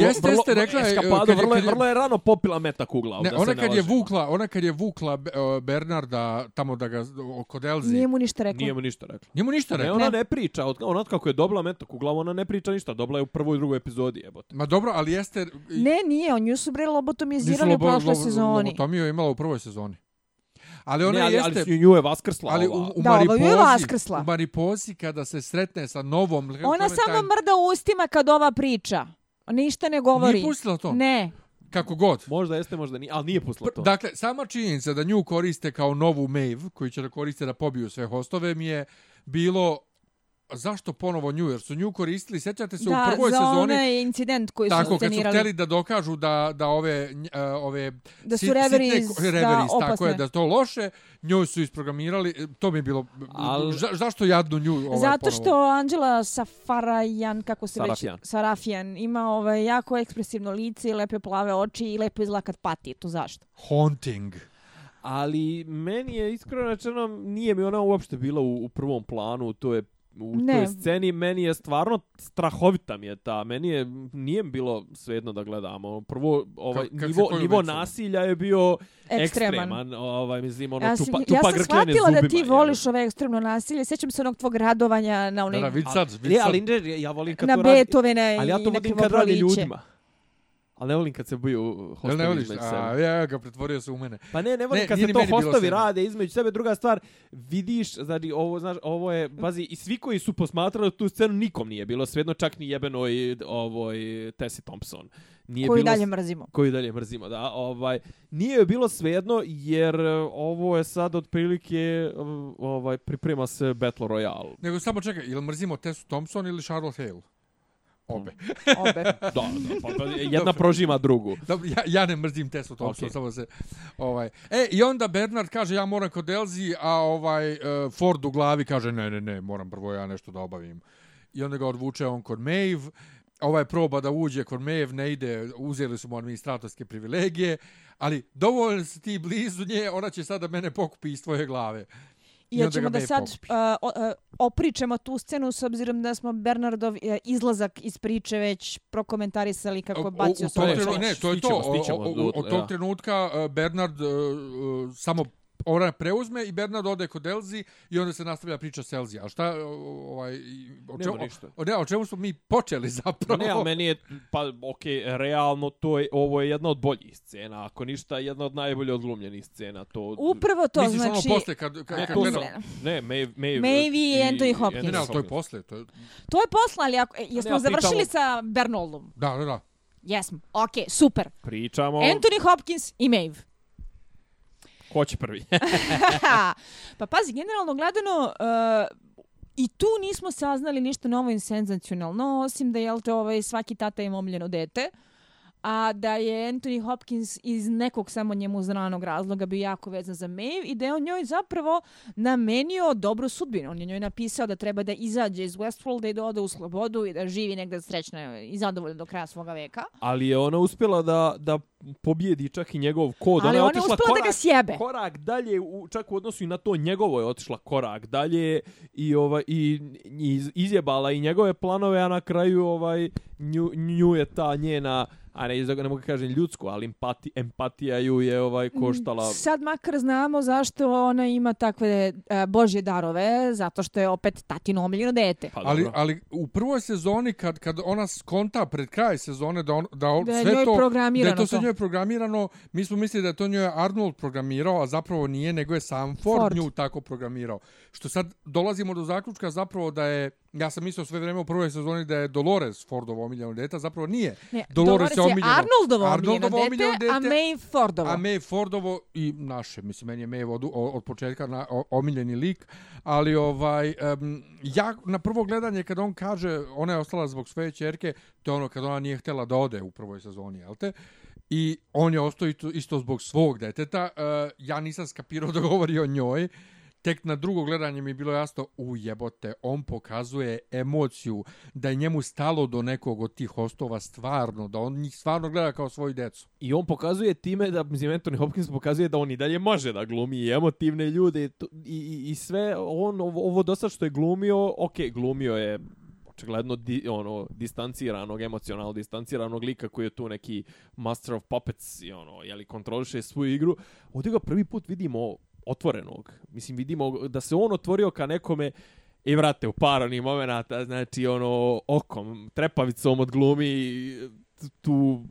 Jeste, jeste, rekla je, Eskapado, kad je- vrlo, je, kad je- vrlo je rano popila meta kugla. ne, da ona se kad je lažemo. vukla, ona kad je vukla Bernarda tamo da ga kod Elzi. Nije mu ništa rekla. Nije mu ništa rekla. Njemu ništa Ne, rekla. ona Ne. ne priča, od, ona kako je dobila meta kugla, ona ne priča ništa, dobila je u prvoj i drugoj epizodi, jebote. Ma dobro, ali jeste... Ne, nije, on nju su bre lobotomizirali u prošloj lobo- sezoni. Lobotomiju je imala u prvoj sezoni. Ali ona ne, ali, jeste... ali nju je vaskrsla Ali u, u Da, ova ju je vaskrsla. u Maripozi kada se sretne sa novom Ona samo mrda ustima kad ova priča. Ništa ne govori. Nije pustila to? Ne. Kako god. Možda jeste, možda nije, ali nije pustila to. Dakle, sama činjenica da nju koriste kao novu Maeve, koju će da koriste da pobiju sve hostove, mi je bilo zašto ponovo nju? Jer su nju koristili, sjećate se da, u prvoj za sezoni, onaj incident koji su tako, kad su scenirali. htjeli da dokažu da, da ove, e, ove Da su reveries, sitne ko- da, reveries, tako je, opasne. da to loše, njoj su isprogramirali, e, to mi je bilo, Al- za, zašto jadnu nju ovaj, Zato ponovo? što Anđela Safarajan, kako se Sarafian. već... Sarafijan. Ima ovaj, jako ekspresivno lice i lepe plave oči i lepo izgleda kad pati. To zašto? Haunting. Ali meni je iskreno rečeno, nije mi ona uopšte bila u, u prvom planu, to je u Ne. toj sceni meni je stvarno strahovita mi je ta meni je nije bilo svejedno da gledamo prvo ovaj Ka- si nivo nivo veću? nasilja je bio Ekstreman. ekstreman ovaj mislim ono Ja, sam, tupa, ja tupa sam grkljanje shvatila da ti zubima, voliš ove ekstremno nasilje. Sjećam se onog tvog radovanja na Da, onaj... da, vidi sad, je. vidi Je, sad. ali ne, ja volim kad na to radi Beethovena ali ja i to na volim kad radi ljudima ali ne volim kad se buju hostovi ne voliš? između A, sebe. ja ga pretvorio se u mene. Pa ne, ne volim Ne, kad se to hostovi rade između sebe. Druga stvar, vidiš, znači, ovo, znaš, ovo je, bazi, i svi koji su posmatrali tu scenu, nikom nije bilo svejedno, čak ni jebenoj ovoj Tessie Thompson. Nije Koju bilo dalje mrzimo. koju dalje mrzimo, da, ovaj, nije joj bilo svejedno, jer e, ovo je sad otprilike, e, ovaj, priprema se Battle Royale. Nego samo čekaj, ili mrzimo Tessu Thompson ili Charlotte Hale? Obe. Obe. Da, da, pa, pa, jedna prožima drugu. Dobro, ja, ja ne mrzim Tessu Thompson, Okej. samo se... Ovaj. E, i onda Bernard kaže ja moram kod Elzi, a ovaj uh, Ford u glavi kaže ne, ne, ne, moram prvo ja nešto da obavim. I onda ga odvuče on kod Maeve, ovaj proba da uđe kod Maeve, ne ide, uzeli su mu administratorske privilegije, ali dovoljno si ti blizu nje, ona će sada mene pokupi iz tvoje glave. I I onda ćemo da sad uh, o, opričamo tu scenu s obzirom da smo Bernardov uh, izlazak iz priče već prokomentarisali kako je bacio u, svoj to ne, to je to. Stićemo, O- stićemo o- o- dotle, Od tog ja. trenutka uh, Bernard uh, samo ona preuzme i Bernard ode kod Elzi i onda se nastavlja priča s Elzi. A šta, ovaj, i- o čemu, ništa. o, ne, o čemu smo mi počeli zapravo? ne, ali meni je, pa okej, realno to je, ovo je jedna od boljih scena, ako ništa, jedna od najbolje odglumljenih scena. To, Upravo to, Misliš znači... ono posle kad, kad, Ne, kad to gledam? posle. Ne, Maeve, Maeve, Maeve i Anthony Hopkins. Ne, ne, ali to je posle. To je, To je posla, ali ako, e, jesmo Ne, završili sa Bernoldom? da, da, da. Jesmo. Ok, super. Pričamo, Anthony Hopkins i Maeve. Ko će prvi? pa pazi, generalno gledano, uh, i tu nismo saznali ništa novo i senzacionalno, osim da je te, ovaj, svaki tata ima omljeno dete, a da je Anthony Hopkins iz nekog samo njemu znanog razloga bio jako vezan za Maeve i da je on njoj zapravo namenio dobru sudbinu. On je njoj napisao da treba da izađe iz Westworlda i da ode u slobodu i da živi negde srećna i zadovoljna do kraja svoga veka. Ali je ona uspjela da, da pobjedi čak i njegov kod. Ali je ona je otišla uspela da ga sjebe. Korak dalje, u, čak u odnosu i na to njegovo je otišla korak dalje i, ovaj, i, i iz- izjebala i njegove planove, a na kraju ovaj, nju, nju je ta njena a ne, ne mogu kažem ljudsku, ali empati, empatija ju je ovaj koštala. Sad makar znamo zašto ona ima takve e, božje darove, zato što je opet tatino omiljeno dete. Pa, Ali, dobro. ali u prvoj sezoni kad kad ona skonta pred kraj sezone da on da, on, Da je sve to da programirano je to sve to. njoj programirano, mi smo mislili da je to njoj Arnold programirao, a zapravo nije, nego je sam Ford, Ford. nju tako programirao. Što sad dolazimo do zaključka zapravo da je ja sam mislio sve vrijeme u prvoj sezoni da je Dolores Fordovo omiljeno dete, a zapravo nije. Ne, Dolores je omiljeno. Arnoldovo omiljeno Arnoldovo dete, omiljeno a dete, Maeve Fordovo. A Maeve Fordovo i naše, mislim, meni je Maeve od, od početka na, omiljeni lik, ali ovaj, um, ja na prvo gledanje kad on kaže ona je ostala zbog svoje čerke, to je ono kad ona nije htjela da ode u prvoj sezoni, jel te? I on je ostao isto, isto zbog svog deteta. Uh, ja nisam skapirao da govori o njoj, tek na drugo gledanje mi je bilo jasno, u jebote, on pokazuje emociju, da je njemu stalo do nekog od tih hostova stvarno, da on njih stvarno gleda kao svoju decu. I on pokazuje time da, mislim, Anthony Hopkins pokazuje da on i dalje može da glumi i emotivne ljude i, i, i, i sve, on, ovo, ovo dosta što je glumio, ok, glumio je očigledno di, ono distanciranog emocionalno distanciranog lika koji je tu neki master of puppets i ono je li kontroliše svoju igru ovdje ga prvi put vidimo otvorenog. Mislim vidimo da se on otvorio ka nekome i vrate u par onih momenata znači ono okom trepavicom odglumi tu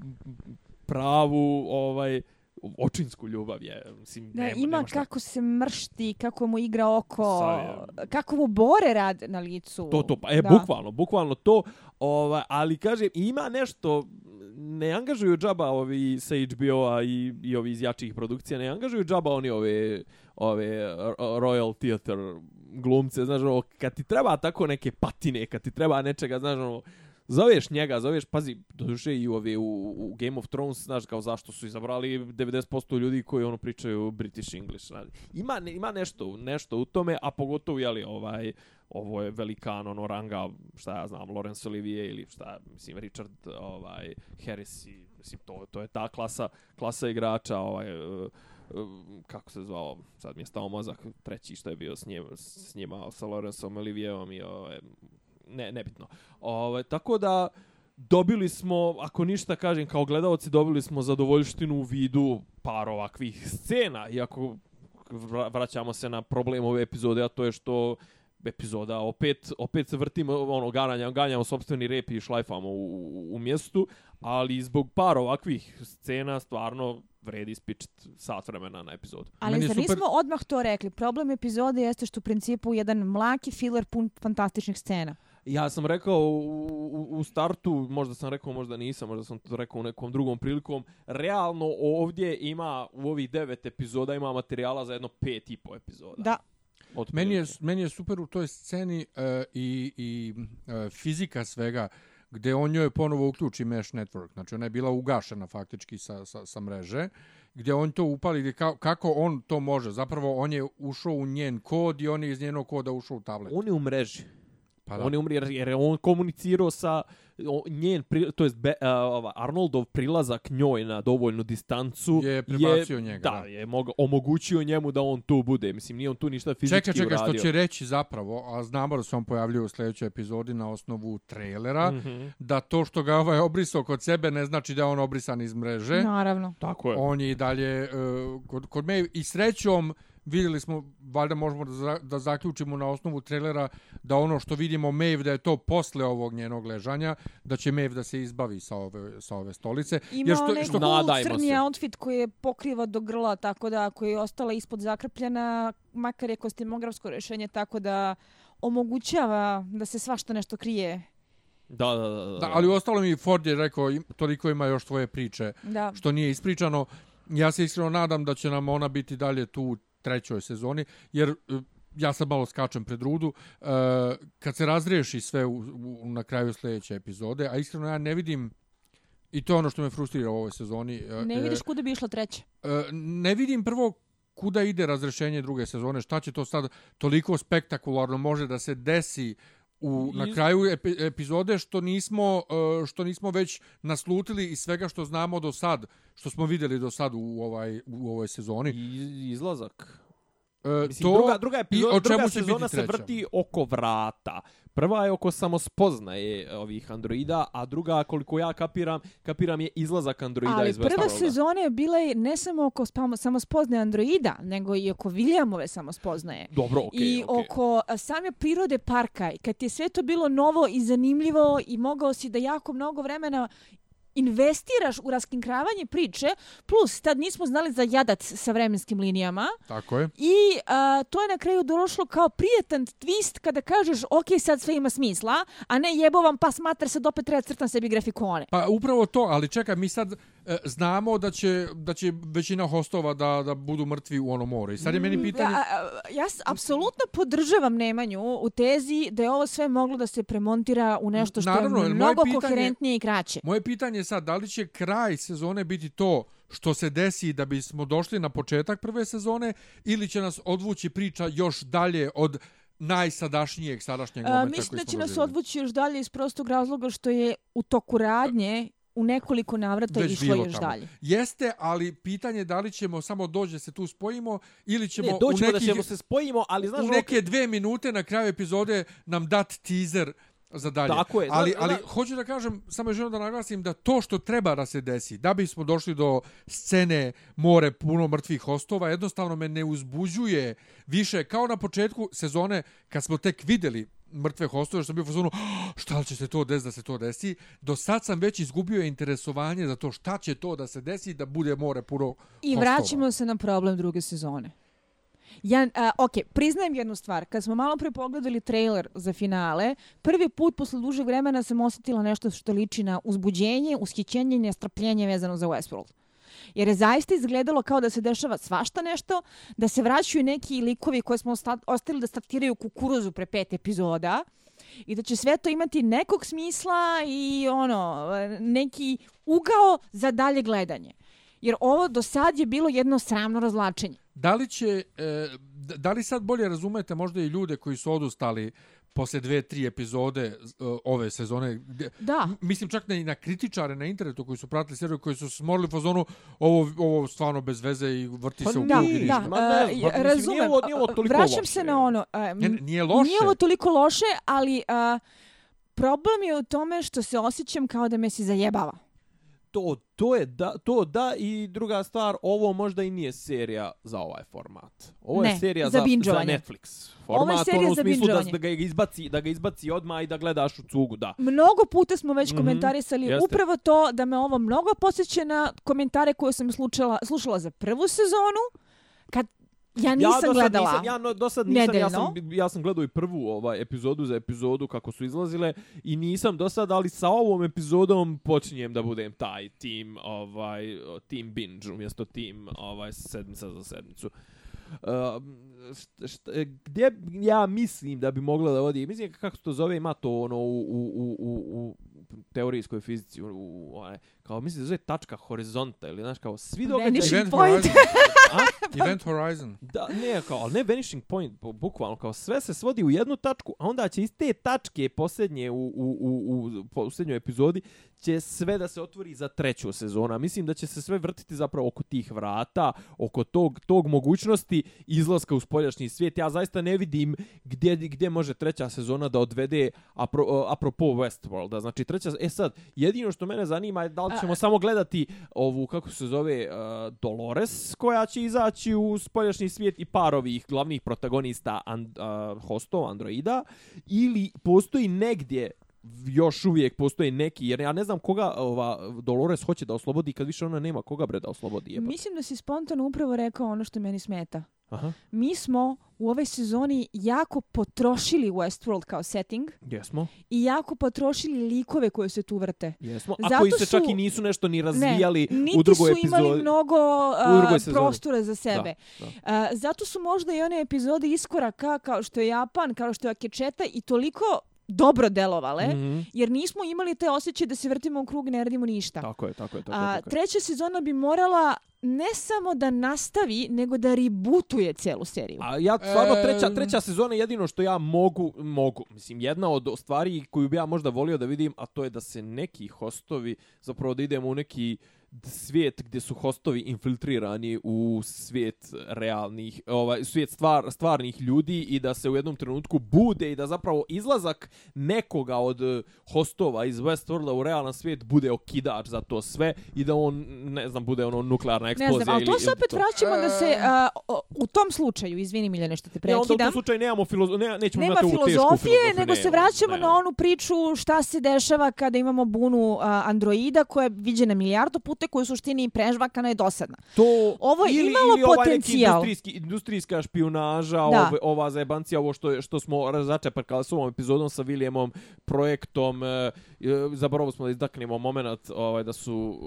pravu ovaj očinsku ljubav je mislim Da, nema, ima nema šta. kako se mršti, kako mu igra oko, Sav kako mu bore rad na licu. To, to, pa, e, Da. bukvalno, bukvalno to, ovaj, ali kažem, ima nešto, ne angažuju džaba ovi sa HBO-a i, i ovi iz jačih produkcija, ne angažuju džaba oni ove, ove Royal Theatre glumce, znaš, ono, kad ti treba tako neke patine, kad ti treba nečega, znaš, ono, zoveš njega, zoveš, pazi, doduše i ove, u, u Game of Thrones, znaš, kao zašto su izabrali 90% ljudi koji ono pričaju British English. Znaš. Ima, ne- ima nešto, nešto u tome, a pogotovo, jeli, ovaj, ovo je velikan, ono, ranga, šta ja znam, Laurence Olivier ili šta, mislim, Richard ovaj, Harris i, mislim, to, to je ta klasa, klasa igrača, ovaj, uh, kako se zvao, sad mi je stao mozak, treći što je bio s njim, s njima, sa Laurenceom Olivierom i ovaj, ne, nebitno. Ovaj, tako da, dobili smo, ako ništa kažem, kao gledalci, dobili smo zadovoljštinu u vidu par ovakvih scena, iako vra- vraćamo se na problem ove epizode, a to je što epizoda opet opet se vrtimo ono ganjamo ganjamo sopstveni rep i šlajfamo u, u, u mjestu ali zbog par ovakvih scena stvarno vredi spičit sat vremena na epizodu Ali Meni zar super- nismo odmah to rekli? Problem epizode jeste što u principu jedan mlaki filler pun fantastičnih scena. Ja sam rekao u, u, u startu, možda sam rekao, možda nisam, možda sam to rekao u nekom drugom prilikom, realno ovdje ima, u ovih devet epizoda ima materijala za jedno pet i po epizoda. Da, Od Meni je, meni je super u toj sceni uh, i, i uh, fizika svega, gde on njoj ponovo uključi Mesh Network. Znači, ona je bila ugašena faktički sa, sa, sa mreže, gdje on to upali, gdje ka, kako on to može. Zapravo, on je ušao u njen kod i on je iz njenog koda ušao u tablet. On je u mreži. Pa Da. On je umri jer, jer je on komunicirao sa o, njen, pri, to jest be, uh, ova, Arnoldov prilazak njoj na dovoljnu distancu Je prebacio njega, Da, da. je moga, omogućio njemu da on tu bude. Mislim, nije on tu ništa fizički Čekaj, čekaj, što uradio. će reći zapravo, a znamo da se on pojavljuje u sljedećoj epizodi na osnovu trailera, mm. -hmm. da to što ga ovaj obrisao kod sebe ne znači da je on obrisan iz mreže. naravno. Tako je. On je i dalje uh, kod, kod me i srećom vidjeli smo, valjda možemo da, za, da zaključimo na osnovu trailera da ono što vidimo Maeve da je to posle ovog njenog ležanja, da će Maeve da se izbavi sa ove, sa ove stolice. Ima Jer što, onaj što, cool Nadajmo crni se. outfit koji je pokriva do grla, tako da ako je ostala ispod zakrpljena, makar je kostimografsko rješenje, tako da omogućava da se svašta nešto krije. Da, da, da. da. da, ali u ostalom i Ford je rekao toliko ima još tvoje priče Da. što nije ispričano. Ja se iskreno nadam da će nam ona biti dalje tu trećoj sezoni, jer e, ja sad malo skačem pred rudu, e, kad se razriješi sve u, u, na kraju sljedeće epizode, a iskreno ja ne vidim, i to je ono što me frustrira u ovoj sezoni, e, Ne vidiš kuda bi išlo treće. e, ne vidim prvo kuda ide razrešenje druge sezone, šta će to sad toliko spektakularno može da se desi u na kraju epi, epizode što nismo e, što nismo već naslutili iz svega što znamo do sad, što smo vidjeli do sad u ovaj u ovoj sezoni. I, izlazak. E, Mislim, to druga, druga, i epizoda, druga sezona se vrti oko vrata. Prva je oko samospoznaje ovih androida, a druga, koliko ja kapiram, kapiram je izlazak androida Ali iz prva Westworlda. sezona je bila i ne samo oko spamo, samospoznaje androida, nego i oko Williamove samospoznaje. Dobro, okej, I okej. oko a, same prirode parka, i kad je sve to bilo novo i zanimljivo i mogao si da jako mnogo vremena investiraš u raskinkravanje priče, plus tad nismo znali za jadac sa vremenskim linijama tako je. i a, to je na kraju došlo kao prijetan twist kada kažeš ok, sad sve ima smisla, a ne jebo vam pa smatar se opet treba crtam sebi grafikone. Pa upravo to, ali čekaj, mi sad znamo da će, da će većina hostova da, da budu mrtvi u ono more. I sad je meni pitanje... A, a, ja s- apsolutno podržavam Nemanju u tezi da je ovo sve moglo da se premontira u nešto što Naravno, je mnogo pitanje- koherentnije i kraće. Moje pitanje je sad, da li će kraj sezone biti to što se desi da bismo došli na početak prve sezone ili će nas odvući priča još dalje od najsadašnijeg sadašnjeg momenta A, mislim da će nas odvući još dalje iz prostog razloga što je u toku radnje u nekoliko navrata Već išlo još tamo. dalje. Jeste, ali pitanje je da li ćemo samo doći da se tu spojimo ili ćemo Ne, u neki, da ćemo se spojimo, ali znaš... u ono- neke dve minute na kraju epizode nam dat teaser za dalje. Tako je, Ali, zna- ali zna- hoću da kažem, samo želim da naglasim da to što treba da se desi, da bismo došli do scene more puno mrtvih hostova, jednostavno me ne uzbuđuje više, kao na početku sezone kad smo tek videli mrtve hostove, što sam bio fazonu, "Oh, šta će se to desiti da se to desi. Do sad sam već izgubio interesovanje za to šta će to da se desi da bude more puno I hostova. vraćamo se na problem druge sezone. Ja, a, ok, priznajem jednu stvar. Kad smo malo pre pogledali trailer za finale, prvi put posle dužeg vremena sam osjetila nešto što liči na uzbuđenje, ushićenje i nestrpljenje vezano za Westworld. Jer je zaista izgledalo kao da se dešava svašta nešto, da se vraćaju neki likovi koje smo ostali da startiraju kukuruzu pre pet epizoda i da će sve to imati nekog smisla i ono neki ugao za dalje gledanje. Jer ovo do sad je bilo jedno sramno razlačenje. Da li će, e, da li sad bolje razumete možda i ljude koji su odustali posle dve, tri epizode e, ove sezone? Gdje, Da. Mislim čak i na kritičare na internetu koji su pratili seriju, koji su smorili u fazonu ovo, ovo stvarno bez veze i vrti Pa se u Da, krug i nije, ništa. da, Ma ne znam, a, pa mislim, razumem. nije ovo- nije ovo toliko Vraćam loše. se na ono, ne, nije loše. Nije ovo toliko loše, ali a, problem je u tome što se osjećam kao da me se zajebava. To, to je da, to da i druga stvar, ovo možda i nije serija za ovaj format. Ovo je Ne, serija za za, za. Netflix. Ovo je Format, serija ono u za smislu da, bingeovanje. da ga izbaci, da ga izbaci odmah i da gledaš u cugu, da. Mnogo puta smo već Mhm, komentarisali jeste. upravo to da me ovo mnogo posjeća na komentare koje sam slušala, slušala za prvu sezonu, kad ja nisam ja gledala. Nisam, ja no, do sad nisam, ja sam, nedeljno. ja sam gledao i prvu ovaj, epizodu za epizodu kako su izlazile i nisam do sad, ali sa ovom epizodom počinjem da budem taj tim, ovaj, team binge umjesto tim ovaj, sedmica za sedmicu. Uh, št, št, gdje ja mislim da bi mogla da vodi, mislim kako se to zove, ima to ono u, u, u, u, u teorijskoj fizici, u, u, onaj, kao mislim da zove tačka horizonta ili znaš kao svi događaji... Vanishing Event point. Horizon. A? Event Horizon. Da, ne, kao, ali ne vanishing point, bu- bukvalno, kao sve se svodi u jednu tačku, a onda će iz te tačke posljednje u, u, u, u posljednjoj epizodi će sve da se otvori za treću sezonu. A Mislim da će se sve vrtiti zapravo oko tih vrata, oko tog, tog mogućnosti izlaska u spoljašnji svijet. Ja zaista ne vidim gdje, gdje može treća sezona da odvede apro, apropo Westworlda. Znači treća, e sad, jedino što mene zanima je da li ćemo samo gledati ovu, kako se zove, uh, Dolores, koja će izaći u spoljašnji svijet i par ovih glavnih protagonista and, uh, hostov, androida, ili postoji negdje još uvijek postoji neki, jer ja ne znam koga ova Dolores hoće da oslobodi kad više ona nema koga bre da oslobodi. Jebate. Mislim da si spontano upravo rekao ono što meni smeta. Aha, Mi smo u ovoj sezoni jako potrošili Westworld kao setting jesmo, i jako potrošili likove koje se tu vrte. jesmo. A Zato koji se čak su- i nisu nešto ni razvijali ne, niti u drugoj su imali epizodi. mnogo U drugoj a, sezoni. prostora za sebe. Da, A, zato su možda i one epizode iskoraka kao što je Japan, kao što je Akečeta i toliko dobro delovale, Mhm. jer nismo imali te osjećaje da se vrtimo u krug i ne radimo ništa. Tako je, tako je, tako je. A, Tako je. treća sezona bi morala ne samo da nastavi, nego da rebootuje celu seriju. A ja stvarno treća, treća sezona je jedino što ja mogu, mogu. Mislim, jedna od stvari koju bi ja možda volio da vidim, a to je da se neki hostovi, zapravo da idemo u neki svijet gdje su hostovi infiltrirani u svijet realnih, ovaj svijet stvar, stvarnih ljudi i da se u jednom trenutku bude i da zapravo izlazak nekoga od eh, hostova iz Westworlda u realan svijet bude okidač za to sve i da on, ne znam, bude ono nuklearna Ne eksplozija znam, ali to se opet to. vraćamo da se E. a, o- u tom slučaju, izvini Miljane što te Ne, onda u prekidam, tom slučaju nemamo filozo ne, nećemo nema imati filozofije, filozofiju, nego se nemamo, vraćamo nemamo. na onu priču šta se dešava kada imamo bunu a, androida koja je viđena milijardu puta koja je u suštini prežvakana i dosadna. to Ovo je ili, imalo ili ovaj potencijal. industrijski, industrijska špionaža, Da. ove, ova zajebancija, ovo što, je- što smo začepakali s ovom epizodom sa Williamom, projektom, e, e, zaboravili smo da izdaknemo moment ovaj, da su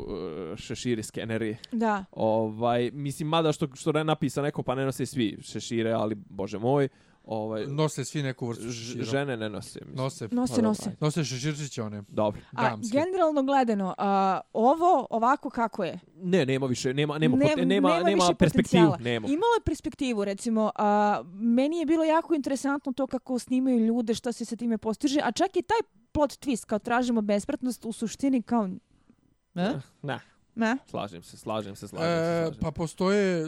e, šeširi skeneri. Da. Ovaj, mislim, mada što, što je napisa neko, pa ne nose svi šešire, ali bože moj, Ovaj, Nose svi neku vrstu šešira. žene ne nose. mislim. Nose. Nose, Pa nose. Nose šeširčiće one. Dobro. A Damske. generalno gledano, a, ovo ovako kako je? Ne, nema više, nema, nema, Ne- pot- nema, nema nema, perspektivu. Nema. Imalo je perspektivu, recimo, a, meni je bilo jako interesantno to kako snimaju ljude, šta se sa time postiže, a čak i taj plot twist, kao tražimo besmrtnost, u suštini kao... Ne? Ne, Ne? slažem se, slažem se, slažem se. E, Slažem. pa postoje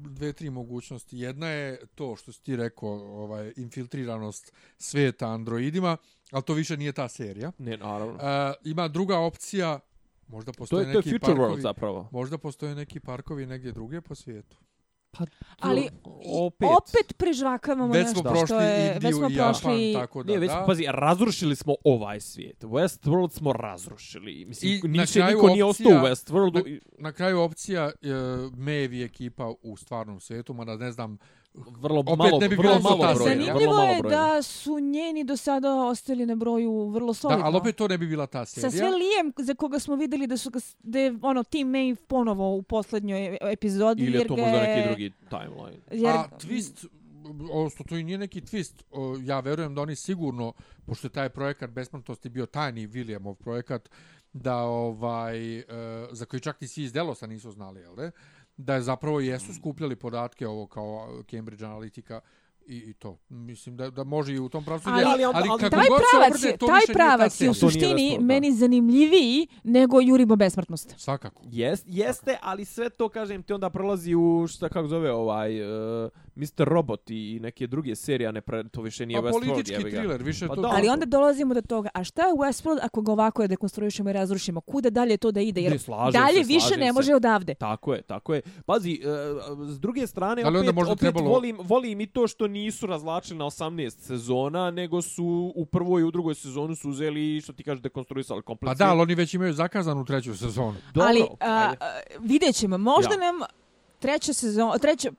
dve, tri mogućnosti. Jedna je to što si ti rekao, ovaj, infiltriranost sveta androidima, ali to više nije ta serija. Ne, naravno. E, ima druga opcija, možda To postoje je, to je neki Future parkovi, World zapravo. možda postoje neki parkovi negdje drugdje po svijetu. Pa, to- Ali opet. opet prežvakavamo Već nešto prošli što je... Indiju već smo i Japan, prošli... tako da, Ne, već, da. pazi, razrušili smo ovaj svijet. Westworld smo razrušili. Mislim, I I na kraju niko nije ostao u opcija- Westworldu. i Na kraju opcija e, Maeve i ekipa u stvarnom svijetu, mada ne znam, Vrlo opet malo, ne bi vrlo bilo malo ta broja. serija. Vrlo Zanimljivo malo je da su njeni do sada ostali na broju vrlo solidno. da, ali opet to ne bi bila ta serija. Sa sve Lijem za koga smo videli da su ga, da je ono Team Maeve ponovo u poslednjoj e- epizodi. Ili je to možda neki drugi timeline. Jer, A twist, odnosno to i nije neki twist, o, ja verujem da oni sigurno, pošto je taj projekat Besmrtnosti bio tajni Williamov projekat, da ovaj, e, za koji čak ni svi iz Delosa nisu znali, jel de? Da je zapravo jesu skupljali podatke ovo kao Cambridge Analytica i, i to. Mislim da, da može i u tom pravcu. Ali- ali ali kako taj pravac, obrne, je, to taj pravac je u. To suštini da. meni zanimljiviji nego Jurimo besmrtnost. Svakako. Jest, jeste, ali sve to, kažem ti, onda prelazi u, šta kako zove, ovaj, uh, Mr. Robot i neke druge serije, a ne pre, to više nije Pa Westworld. politički ga. thriller, više Pa to... da, Ali onda dolazimo do toga, a šta je Westworld ako ga ovako je dekonstruišemo i razrušimo? Kuda dalje to da ide? Jer Ne, slažem dalje se, više slažem ne se. može odavde. Tako je, tako je. Pazi, uh, s druge strane, Da li onda opet, možda opet trebalo- volim, volim i to što nisu razlačili na 18 sezona, nego su u prvoj i u drugoj sezonu su uzeli, što ti kažeš, dekonstruisali komplet. Pa da, ali oni već imaju zakazanu treću sezonu. Dobro, Ali a, a, vidjet ćemo, možda Ja. nam treća sezona, treća,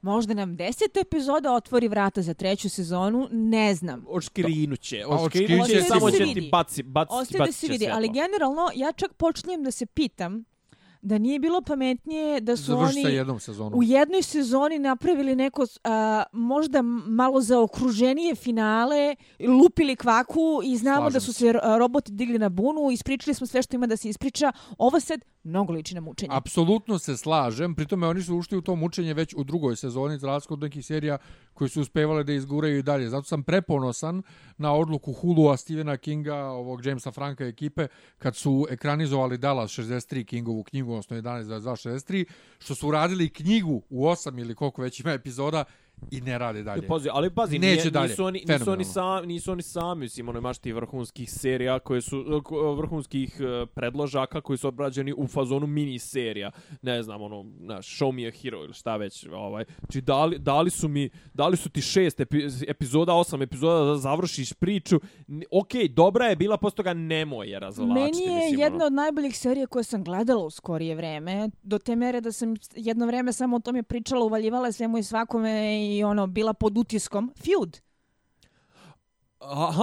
možda nam deseta epizoda otvori vrata za treću sezonu, ne znam. Oškrinut će, Pa oškrinut oškrinut će, će samo će ti baci, baci, Ostaje da se vidi, ali generalno ja čak počinjem da se pitam da nije bilo pametnije da su Završi oni jednom u jednoj sezoni napravili neko a, možda malo zaokruženije finale, lupili kvaku i znamo Slažem da su se. roboti digli na bunu, ispričali smo sve što ima da se ispriča. Ovo sad mnogo liči na mučenje. Apsolutno se slažem, pritome oni su ušli u to mučenje već u drugoj sezoni, za razliku od nekih serija koji su uspevali da izguraju i dalje. Zato sam preponosan na odluku Hulu-a Stephena Kinga, ovog Jamesa Franka ekipe, kad su ekranizovali Dallas 63 Kingovu knjigu, odnosno 11.263, što su uradili knjigu u 8 ili koliko već ima epizoda i ne rade dalje. E, Pazi, ali pazi, Neće nije, dalje. nisu oni, nisu oni, sami, nisu oni sami, mislim, ono imaš ti vrhunskih serija koje su, vrhunskih e, predložaka koji su obrađeni u fazonu mini serija, ne znam, ono, znaš, show me a hero ili šta već, ovaj, znači dali, dali su mi, dali su ti šest epi, epizoda, osam epizoda da završiš priču, okej, okay, dobra je bila, posto toga nemoj je razvlačiti, Meni je mislim, jedna ono. od najboljih serija koje sam gledala u skorije vreme, do te mere da sam jedno vreme samo o tome pričala, uvaljivala svemu i svakome i ono, bila pod utiskom. Feud. Aha,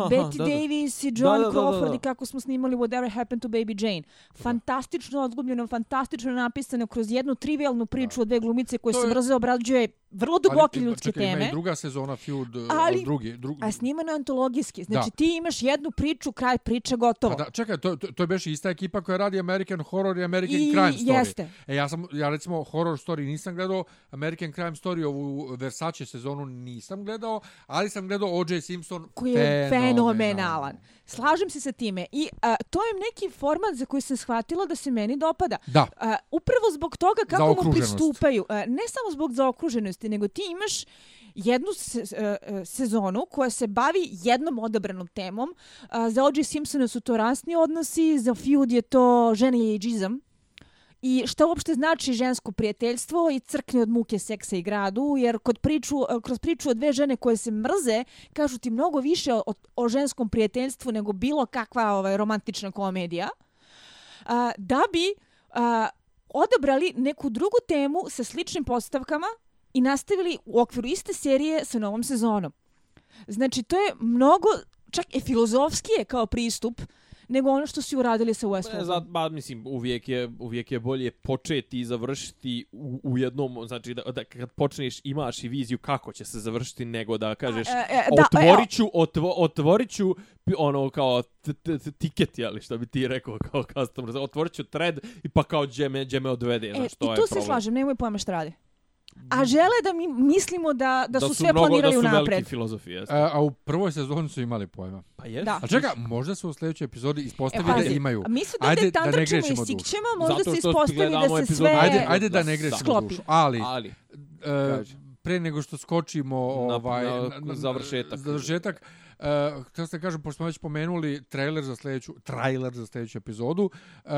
Betty da, da. Davis i John Da, da, da, da, Crawford da. i kako smo snimali Whatever Happened to Baby Jane. Fantastično odglumljeno, fantastično napisano kroz jednu trivialnu priču od dve glumice koje To se je- brzo obrađuje vrlo Ali, duboke pa ljudske čekaj, Ima teme. i druga sezona Feud, Ali- ali, drugi, drugi, A snimano je antologijski. Znači Da. ti imaš jednu priču, kraj priče, gotovo. Pa da, čekaj, to, to, to je baš ista ekipa koja radi American Horror i American I Crime Story. jeste. E, ja sam, ja recimo Horror Story nisam gledao, American Crime Story, ovu Versace sezonu nisam gledao, ali sam gledao O.J. Simpson, koji je fenomenalan. Slažem se sa time. I a, to je neki format za koji sam shvatila da se meni dopada. Da, A, upravo zbog toga kako mu pristupaju. A, ne samo zbog zaokruženosti, nego ti imaš jednu se, e, sezonu koja se bavi jednom odabranom temom. A, za O.J. Simpsona su to rasni odnosi, za Feud je to žene i ageizam. I šta uopšte znači žensko prijateljstvo i crkne od muke seksa i gradu, jer kod priču, e, kroz priču o dve žene koje se mrze, kažu ti mnogo više o, o ženskom prijateljstvu nego bilo kakva ovaj, romantična komedija. A, da bi a, odabrali neku drugu temu sa sličnim postavkama i nastavili u okviru iste serije sa novom sezonom. Znači, to je mnogo, čak i filozofskije kao pristup, nego ono što su uradili sa Ne, Westworldom. za, ba, mislim, uvijek je, uvijek je bolje početi i završiti u, u jednom, znači da, da kad počneš imaš i viziju kako će se završiti, nego da kažeš A, e, e, da, otvorit ću, otvo, otvorit ću ono kao t- t- t- ticket, jeli, što bi ti rekao kao customer, otvorit ću thread i pa kao gdje me, gdje me odvede, E, znaš, I to je tu se problem. slažem, nemoj pojma šta radi. A žele da mi mislimo da, da, su, sve mnogo, planirali da su unapred. veliki filozofi, jeste. A, a u prvoj sezoni su imali pojma. pa jest. Da. A čeka, možda su u sljedećoj epizodi E, ispostavili da pazi, imaju. a mi se da Ajde, da ne i grešimo dušu. sikćemo, možda Zato se što ispostavi da se sve... Ajde, ajde da Da ne grešimo sklopi. dušu. Ali, Ali, e, pre nego što skočimo Na- ovaj na završetak. završetak uh, htio se kažem pošto smo već pomenuli trailer za sljedeću trailer za sljedeću epizodu uh,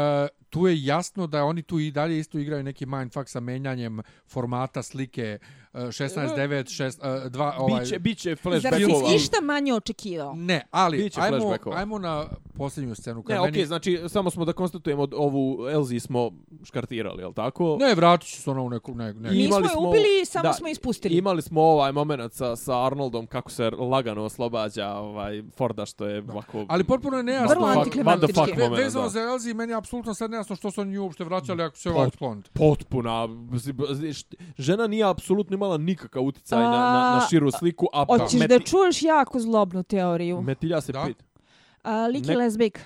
tu je jasno da oni tu i dalje isto igraju neki mindfuck sa menjanjem formata slike uh, 16 9 6 uh, 2 ovaj biće, biće Zar flashbackova. si išta manje očekivao? ne ali Biće ajmo ajmo na posljednju scenu Ne, okej, meni znači samo smo da konstatujemo ovu Elzi smo škartirali, je li tako? ne vratit ću se ono u neku ne, ne. Mi imali smo je smo- ubili, samo da, smo ispustili. Imali smo ovaj moment sa, sa Arnoldom kako se lagano oslobađa ovaj Forda što je ovako... ali potpuno je nejasno Vrlo antiklimatički. Ve- moment, vezano da. za Elzi meni je apsolutno sad nejasno što su oni nju uopšte vraćali ako se ovaj skloniti potpuna. Žena nije apsolutno imala nikakav uticaj na, na, na širu sliku, a Hoćeš Meti- da čuješ jako zlobnu teoriju. Metilja se Da. pit. A, lik Ne- je lesbik.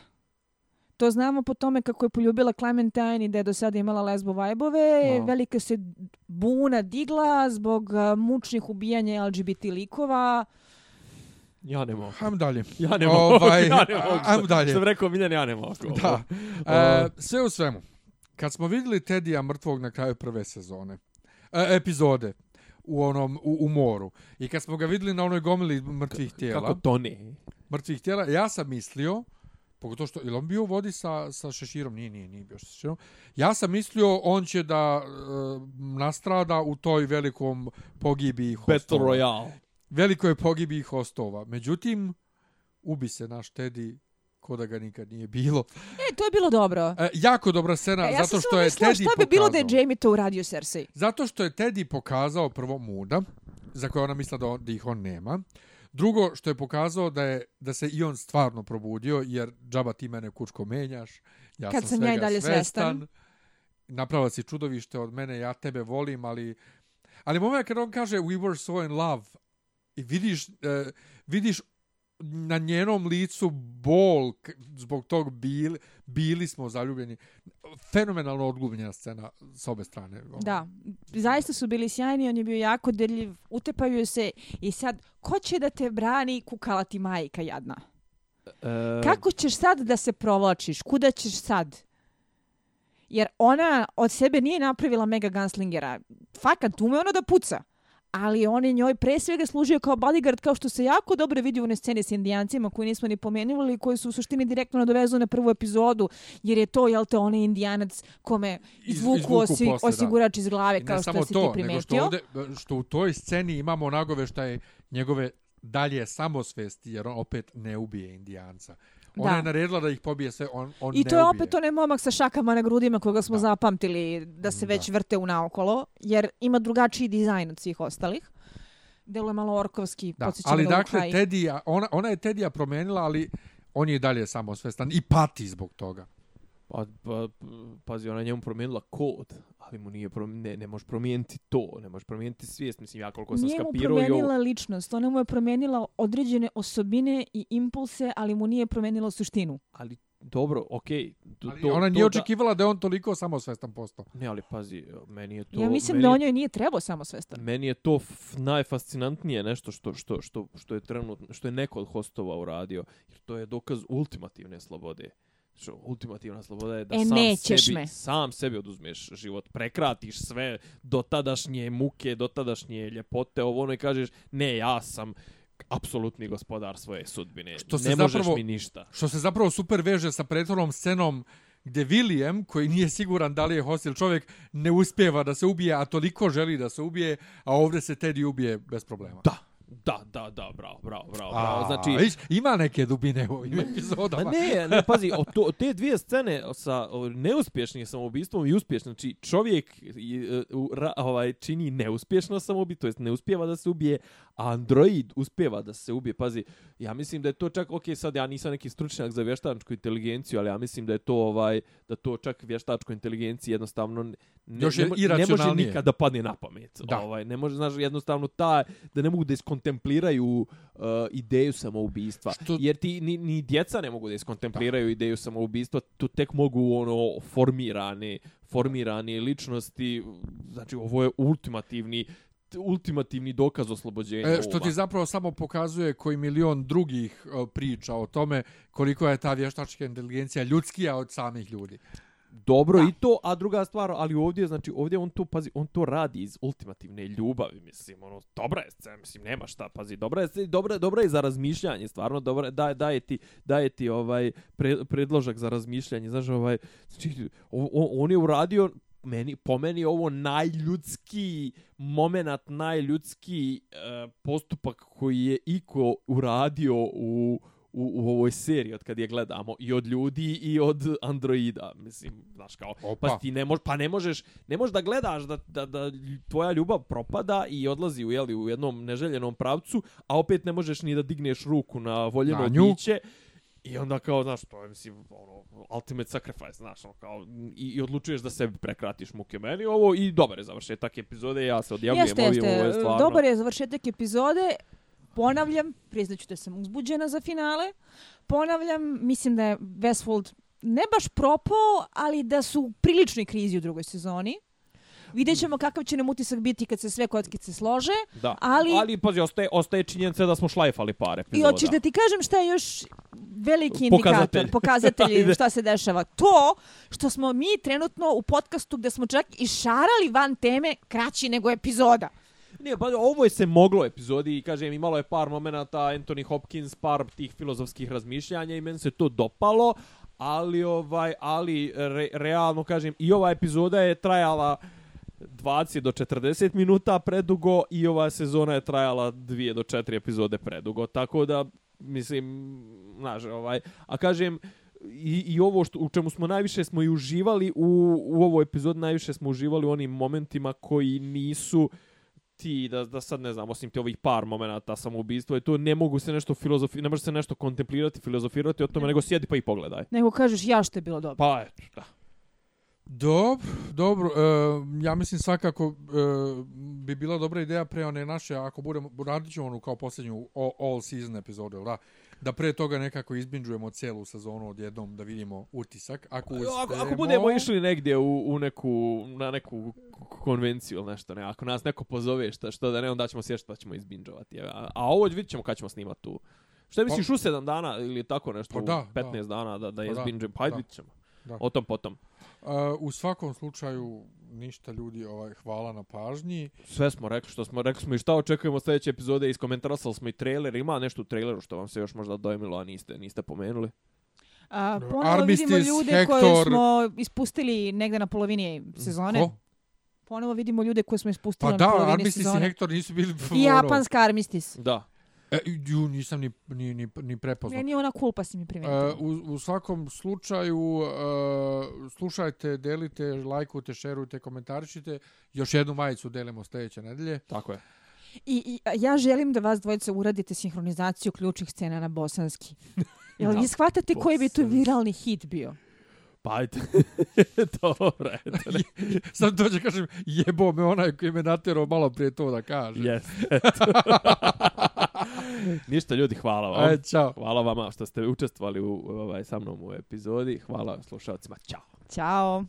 To znamo po tome kako je poljubila Clementine i da je do sada imala lesbo vajbove. Da. Velika se buna digla zbog mučnih ubijanja LGBT likova. Ja ne mogu. Ajmo dalje. Ja ne mogu. Ovaj, ja ne mogu. ajmo dalje. Što bi rekao Miljan, ja ne mogu. Da. E, sve u svemu. Kad smo vidjeli Tedija mrtvog na kraju prve sezone, e, epizode, u onom u, u moru. I kad smo ga vidjeli na onoj gomili mrtvih tijela Kako to ne? mrtvih tijela ja sam mislio pogotovo što ili on bio u vodi sa, sa šeširom? Nije nije nije bio sa šeširom. Ja sam mislio on će da e, nastrada u toj velikom pogibi Battle hostova. Royale. velikoj pogibi hostova. Međutim ubi se naš Teddy ko da ga nikad nije bilo. E, to je bilo dobro. E, jako dobra scena, E, ja zato što je mislila Teddy šta bi bilo da je pokazao- Jamie to uradio Cersei. Zato što je Teddy pokazao prvo muda, za koje ona misla da, on, da ih on nema. Drugo, što je pokazao da je da se i on stvarno probudio, jer džaba ti mene kučko menjaš, ja Kad sam, sam ja i svega dalje svestan. svestan. Napravila si čudovište od mene, ja tebe volim, ali... Ali moment kad on kaže we were so in love, i vidiš, uh, vidiš na njenom licu bol zbog tog bili, bili smo zaljubljeni. Fenomenalno odglumljena scena s obe strane. Ono. Da, zaista su bili sjajni, on je bio jako deljiv, utepaju se i sad, ko će da te brani kukala ti majka jadna? E, Kako ćeš sad da se provlačiš? Kuda ćeš sad? Jer ona od sebe nije napravila mega gunslingera. Fakat, ume ona da puca. Ali on je njoj pre svega služio kao bodyguard, kao što se jako dobro vidi u one scene s indijancima koji nismo ni pomenuli, koji su u suštini direktno nadovezu na prvu epizodu, jer je to, jel te, onaj indijanac kome Iz- izvuku, izvuku osi, posle, osigurač iz glave, kao ne što samo si to, ti nego što, primetio. ovde, što u toj sceni imamo nagoveštaje njegove dalje samosvesti, jer on opet ne ubije indijanca. Ona Da. je naredila da ih pobije sve, on, on I ne to je ubije. opet onaj momak sa šakama na grudima koga smo Da. zapamtili da se već vrte u naokolo, jer ima drugačiji dizajn od svih ostalih. Deluje malo orkovski, Da, podsjeća ali dakle. Tedija, ona, ona je Tedija promenila, ali on je i dalje samosvestan i pati zbog toga. Pa, pa, pazi, ona je njemu promijenila kod, ali mu nije prom... ne, ne možeš promijeniti to, ne možeš promijeniti svijest, mislim, ja koliko sam Nije mu skapirao ovo- promenila ličnost, ona mu je promenila određene osobine i impulse, ali mu nije promenila suštinu. Ali dobro, okej. Ali to- ona to nije da- očekivala da je on toliko samosvestan posto. Ne, ali pazi, meni je to... ja mislim meni da je- on joj nije trebao samo svestan. Meni je to najfascinantnije nešto što, što, što, što je trenutno, što je neko od hostova uradio, jer to je dokaz ultimativne slobode. Što ultimativna sloboda je da E, sam nećeš sebi, me. sam sebi oduzmeš život, prekratiš sve do tadašnje muke, do tadašnje ljepote, ovo ono i kažeš, ne, ja sam apsolutni gospodar svoje sudbine. Što se ne možeš zapravo- mi ništa. Što se zapravo super veže sa prethodnom scenom gdje William, koji nije siguran da li je host ili čovjek, ne uspjeva da se ubije, a toliko želi da se ubije, a ovdje se Teddy ubije bez problema. Da, da, da, da, bravo, bravo, bravo. bravo. A, Znači, viš, ima neke dubine u ovim Ma epizodama. ne, ne, pazi, o, to, te dvije scene sa neuspješnim samoubistvom i uspješnim, znači čovjek i, e, u, ra, ovaj, čini neuspješno samoubi, to jest ne uspjeva da se ubije, a Android uspjeva da se ubije. Pazi, ja mislim da je to čak, ok, sad ja nisam neki stručnjak za vještačku inteligenciju, ali ja mislim da je to ovaj, da to čak vještačkoj inteligenciji jednostavno ne, Još je ne, ne može nikad da padne na pamet. Da. Ovaj, ne može, znaš, jednostavno ta, da ne mogu da iskontempliraju uh, ideju samoubistva. Što- Jer ti, ni, ni djeca ne mogu da iskontempliraju ideju samoubistva, tu tek mogu ono formirane, formirane ličnosti, znači ovo je ultimativni ultimativni dokaz oslobođenja E, što ti zapravo samo pokazuje koji milion drugih e, priča o tome koliko je ta vještačka inteligencija ljudskija od samih ljudi. Dobro i to, a druga stvar, ali ovdje, znači, ovdje on to, pazi, on to radi iz ultimativne ljubavi, mislim, ono, dobra je scena, mislim, nema šta, pazi, dobra je, dobra, dobra je za razmišljanje, stvarno, dobra, je, daje, daje ti, daje ti, ovaj, pre, predložak za razmišljanje, znaš, ovaj, znači, on, on je uradio, meni, po meni ovo najljudski moment, najljudski uh, postupak koji je iko uradio u, u, u ovoj seriji od kad je gledamo i od ljudi i od androida mislim znaš kao Opa. pa ti ne možeš pa ne možeš ne možeš da gledaš da, da, da tvoja ljubav propada i odlazi u jeli u jednom neželjenom pravcu a opet ne možeš ni da digneš ruku na voljeno Na nju. biće I onda kao, znaš, to je, mislim, ono, ultimate sacrifice, znaš, ono, kao, i, i odlučuješ da sebi prekratiš muke meni ovo i dobar je završetak epizode, ja se odjavljujem Jeste, ovim, ovo je jeste. stvarno... Dobar je završetak epizode. Ponavljam, priznaću da sam uzbuđena za finale. Ponavljam, mislim da je Westworld ne baš propao, ali da su u priličnoj krizi u drugoj sezoni. Vidjet ćemo kakav će nam utisak biti kad se sve kockice slože. Da, ali- ali pazi, ostaje, ostaje činjenica da smo šlajfali par I epizoda. hoćeš da ti kažem šta je još veliki indikator, pokazatelj šta se dešava. To što smo mi trenutno u podcastu gde smo čak i šarali van teme kraći nego epizoda. Nije, pa ovo je se moglo epizodi i kažem imalo je par momenata Anthony Hopkins, par tih filozofskih razmišljanja i meni se to dopalo, ali ovaj ali re, realno kažem i ova epizoda je trajala 20 do 40 minuta predugo i ova sezona je trajala 2 do 4 epizode predugo. Tako da mislim, znaš, ovaj, a kažem i, i ovo što, u čemu smo najviše smo i uživali u, u ovoj epizodi najviše smo uživali u onim momentima koji nisu ti da, da sad ne znam, osim ti ovih par momenata samoubistva i to ne mogu se nešto filozofi, ne može se nešto kontemplirati, filozofirati o tome, nego sjedi pa i pogledaj. Nego kažeš ja što je bilo dobro. Pa eto, da. Dobro, dobro. E, ja mislim svakako e, bi bila dobra ideja pre one naše, ako budemo, radit ćemo onu kao posljednju all, all season epizodu, da? Da pre toga nekako izbinđujemo cijelu sezonu odjednom da vidimo utisak. Ako, Ako, uspemo, ako budemo išli negdje u, u neku, na neku konvenciju ili nešto, ne, ako nas neko pozove šta, što da ne, onda ćemo sješći pa ćemo izbinđovati. A, a ovo vidit ćemo kad ćemo snimati tu. Šta misliš u 7 dana ili tako nešto, Pa u da, 15 da. dana da, da Pa izbinđujemo? Pa ajde da. vidit ćemo. Da. O tom potom. Uh, u svakom slučaju, ništa ljudi, ovaj, hvala na pažnji. Sve smo rekli što smo rekli smo i šta očekujemo od sljedeće epizode, iskomentarisali smo i trailer, ima nešto u traileru što vam se još možda dojmilo, a niste, niste pomenuli. A, ponovo Armistice, vidimo ljude koje Hector. smo ispustili negde na polovini sezone. Ko? Ponovo vidimo ljude koje smo ispustili Pa na da, polovini Armistice i sezone. Hector nisu bili... I japanska Armistis. Da. E, ju, nisam ni, ni, ni, ni prepoznao. Meni je ona cool pa si mi E, primetila. u, u svakom slučaju e, slušajte, delite, lajkujte, šerujte, komentarišite. Još jednu majicu delimo sljedeće nedelje. Tako je. I, I ja želim da vas dvojice uradite sinhronizaciju ključnih scena na bosanski. Jel vi shvatate koji bi to viralni hit bio? Pa ajde. Dobro, eto. Ne. Sad dođe kažem, jebo me onaj koji me natjerao malo prije to da kaže. Yes, eto. Ništa ljudi, hvala vam. Ajde, čao. Hvala vama što ste učestvovali u, ovaj, sa mnom u epizodi. Hvala slušalcima. Ćao. Ćao.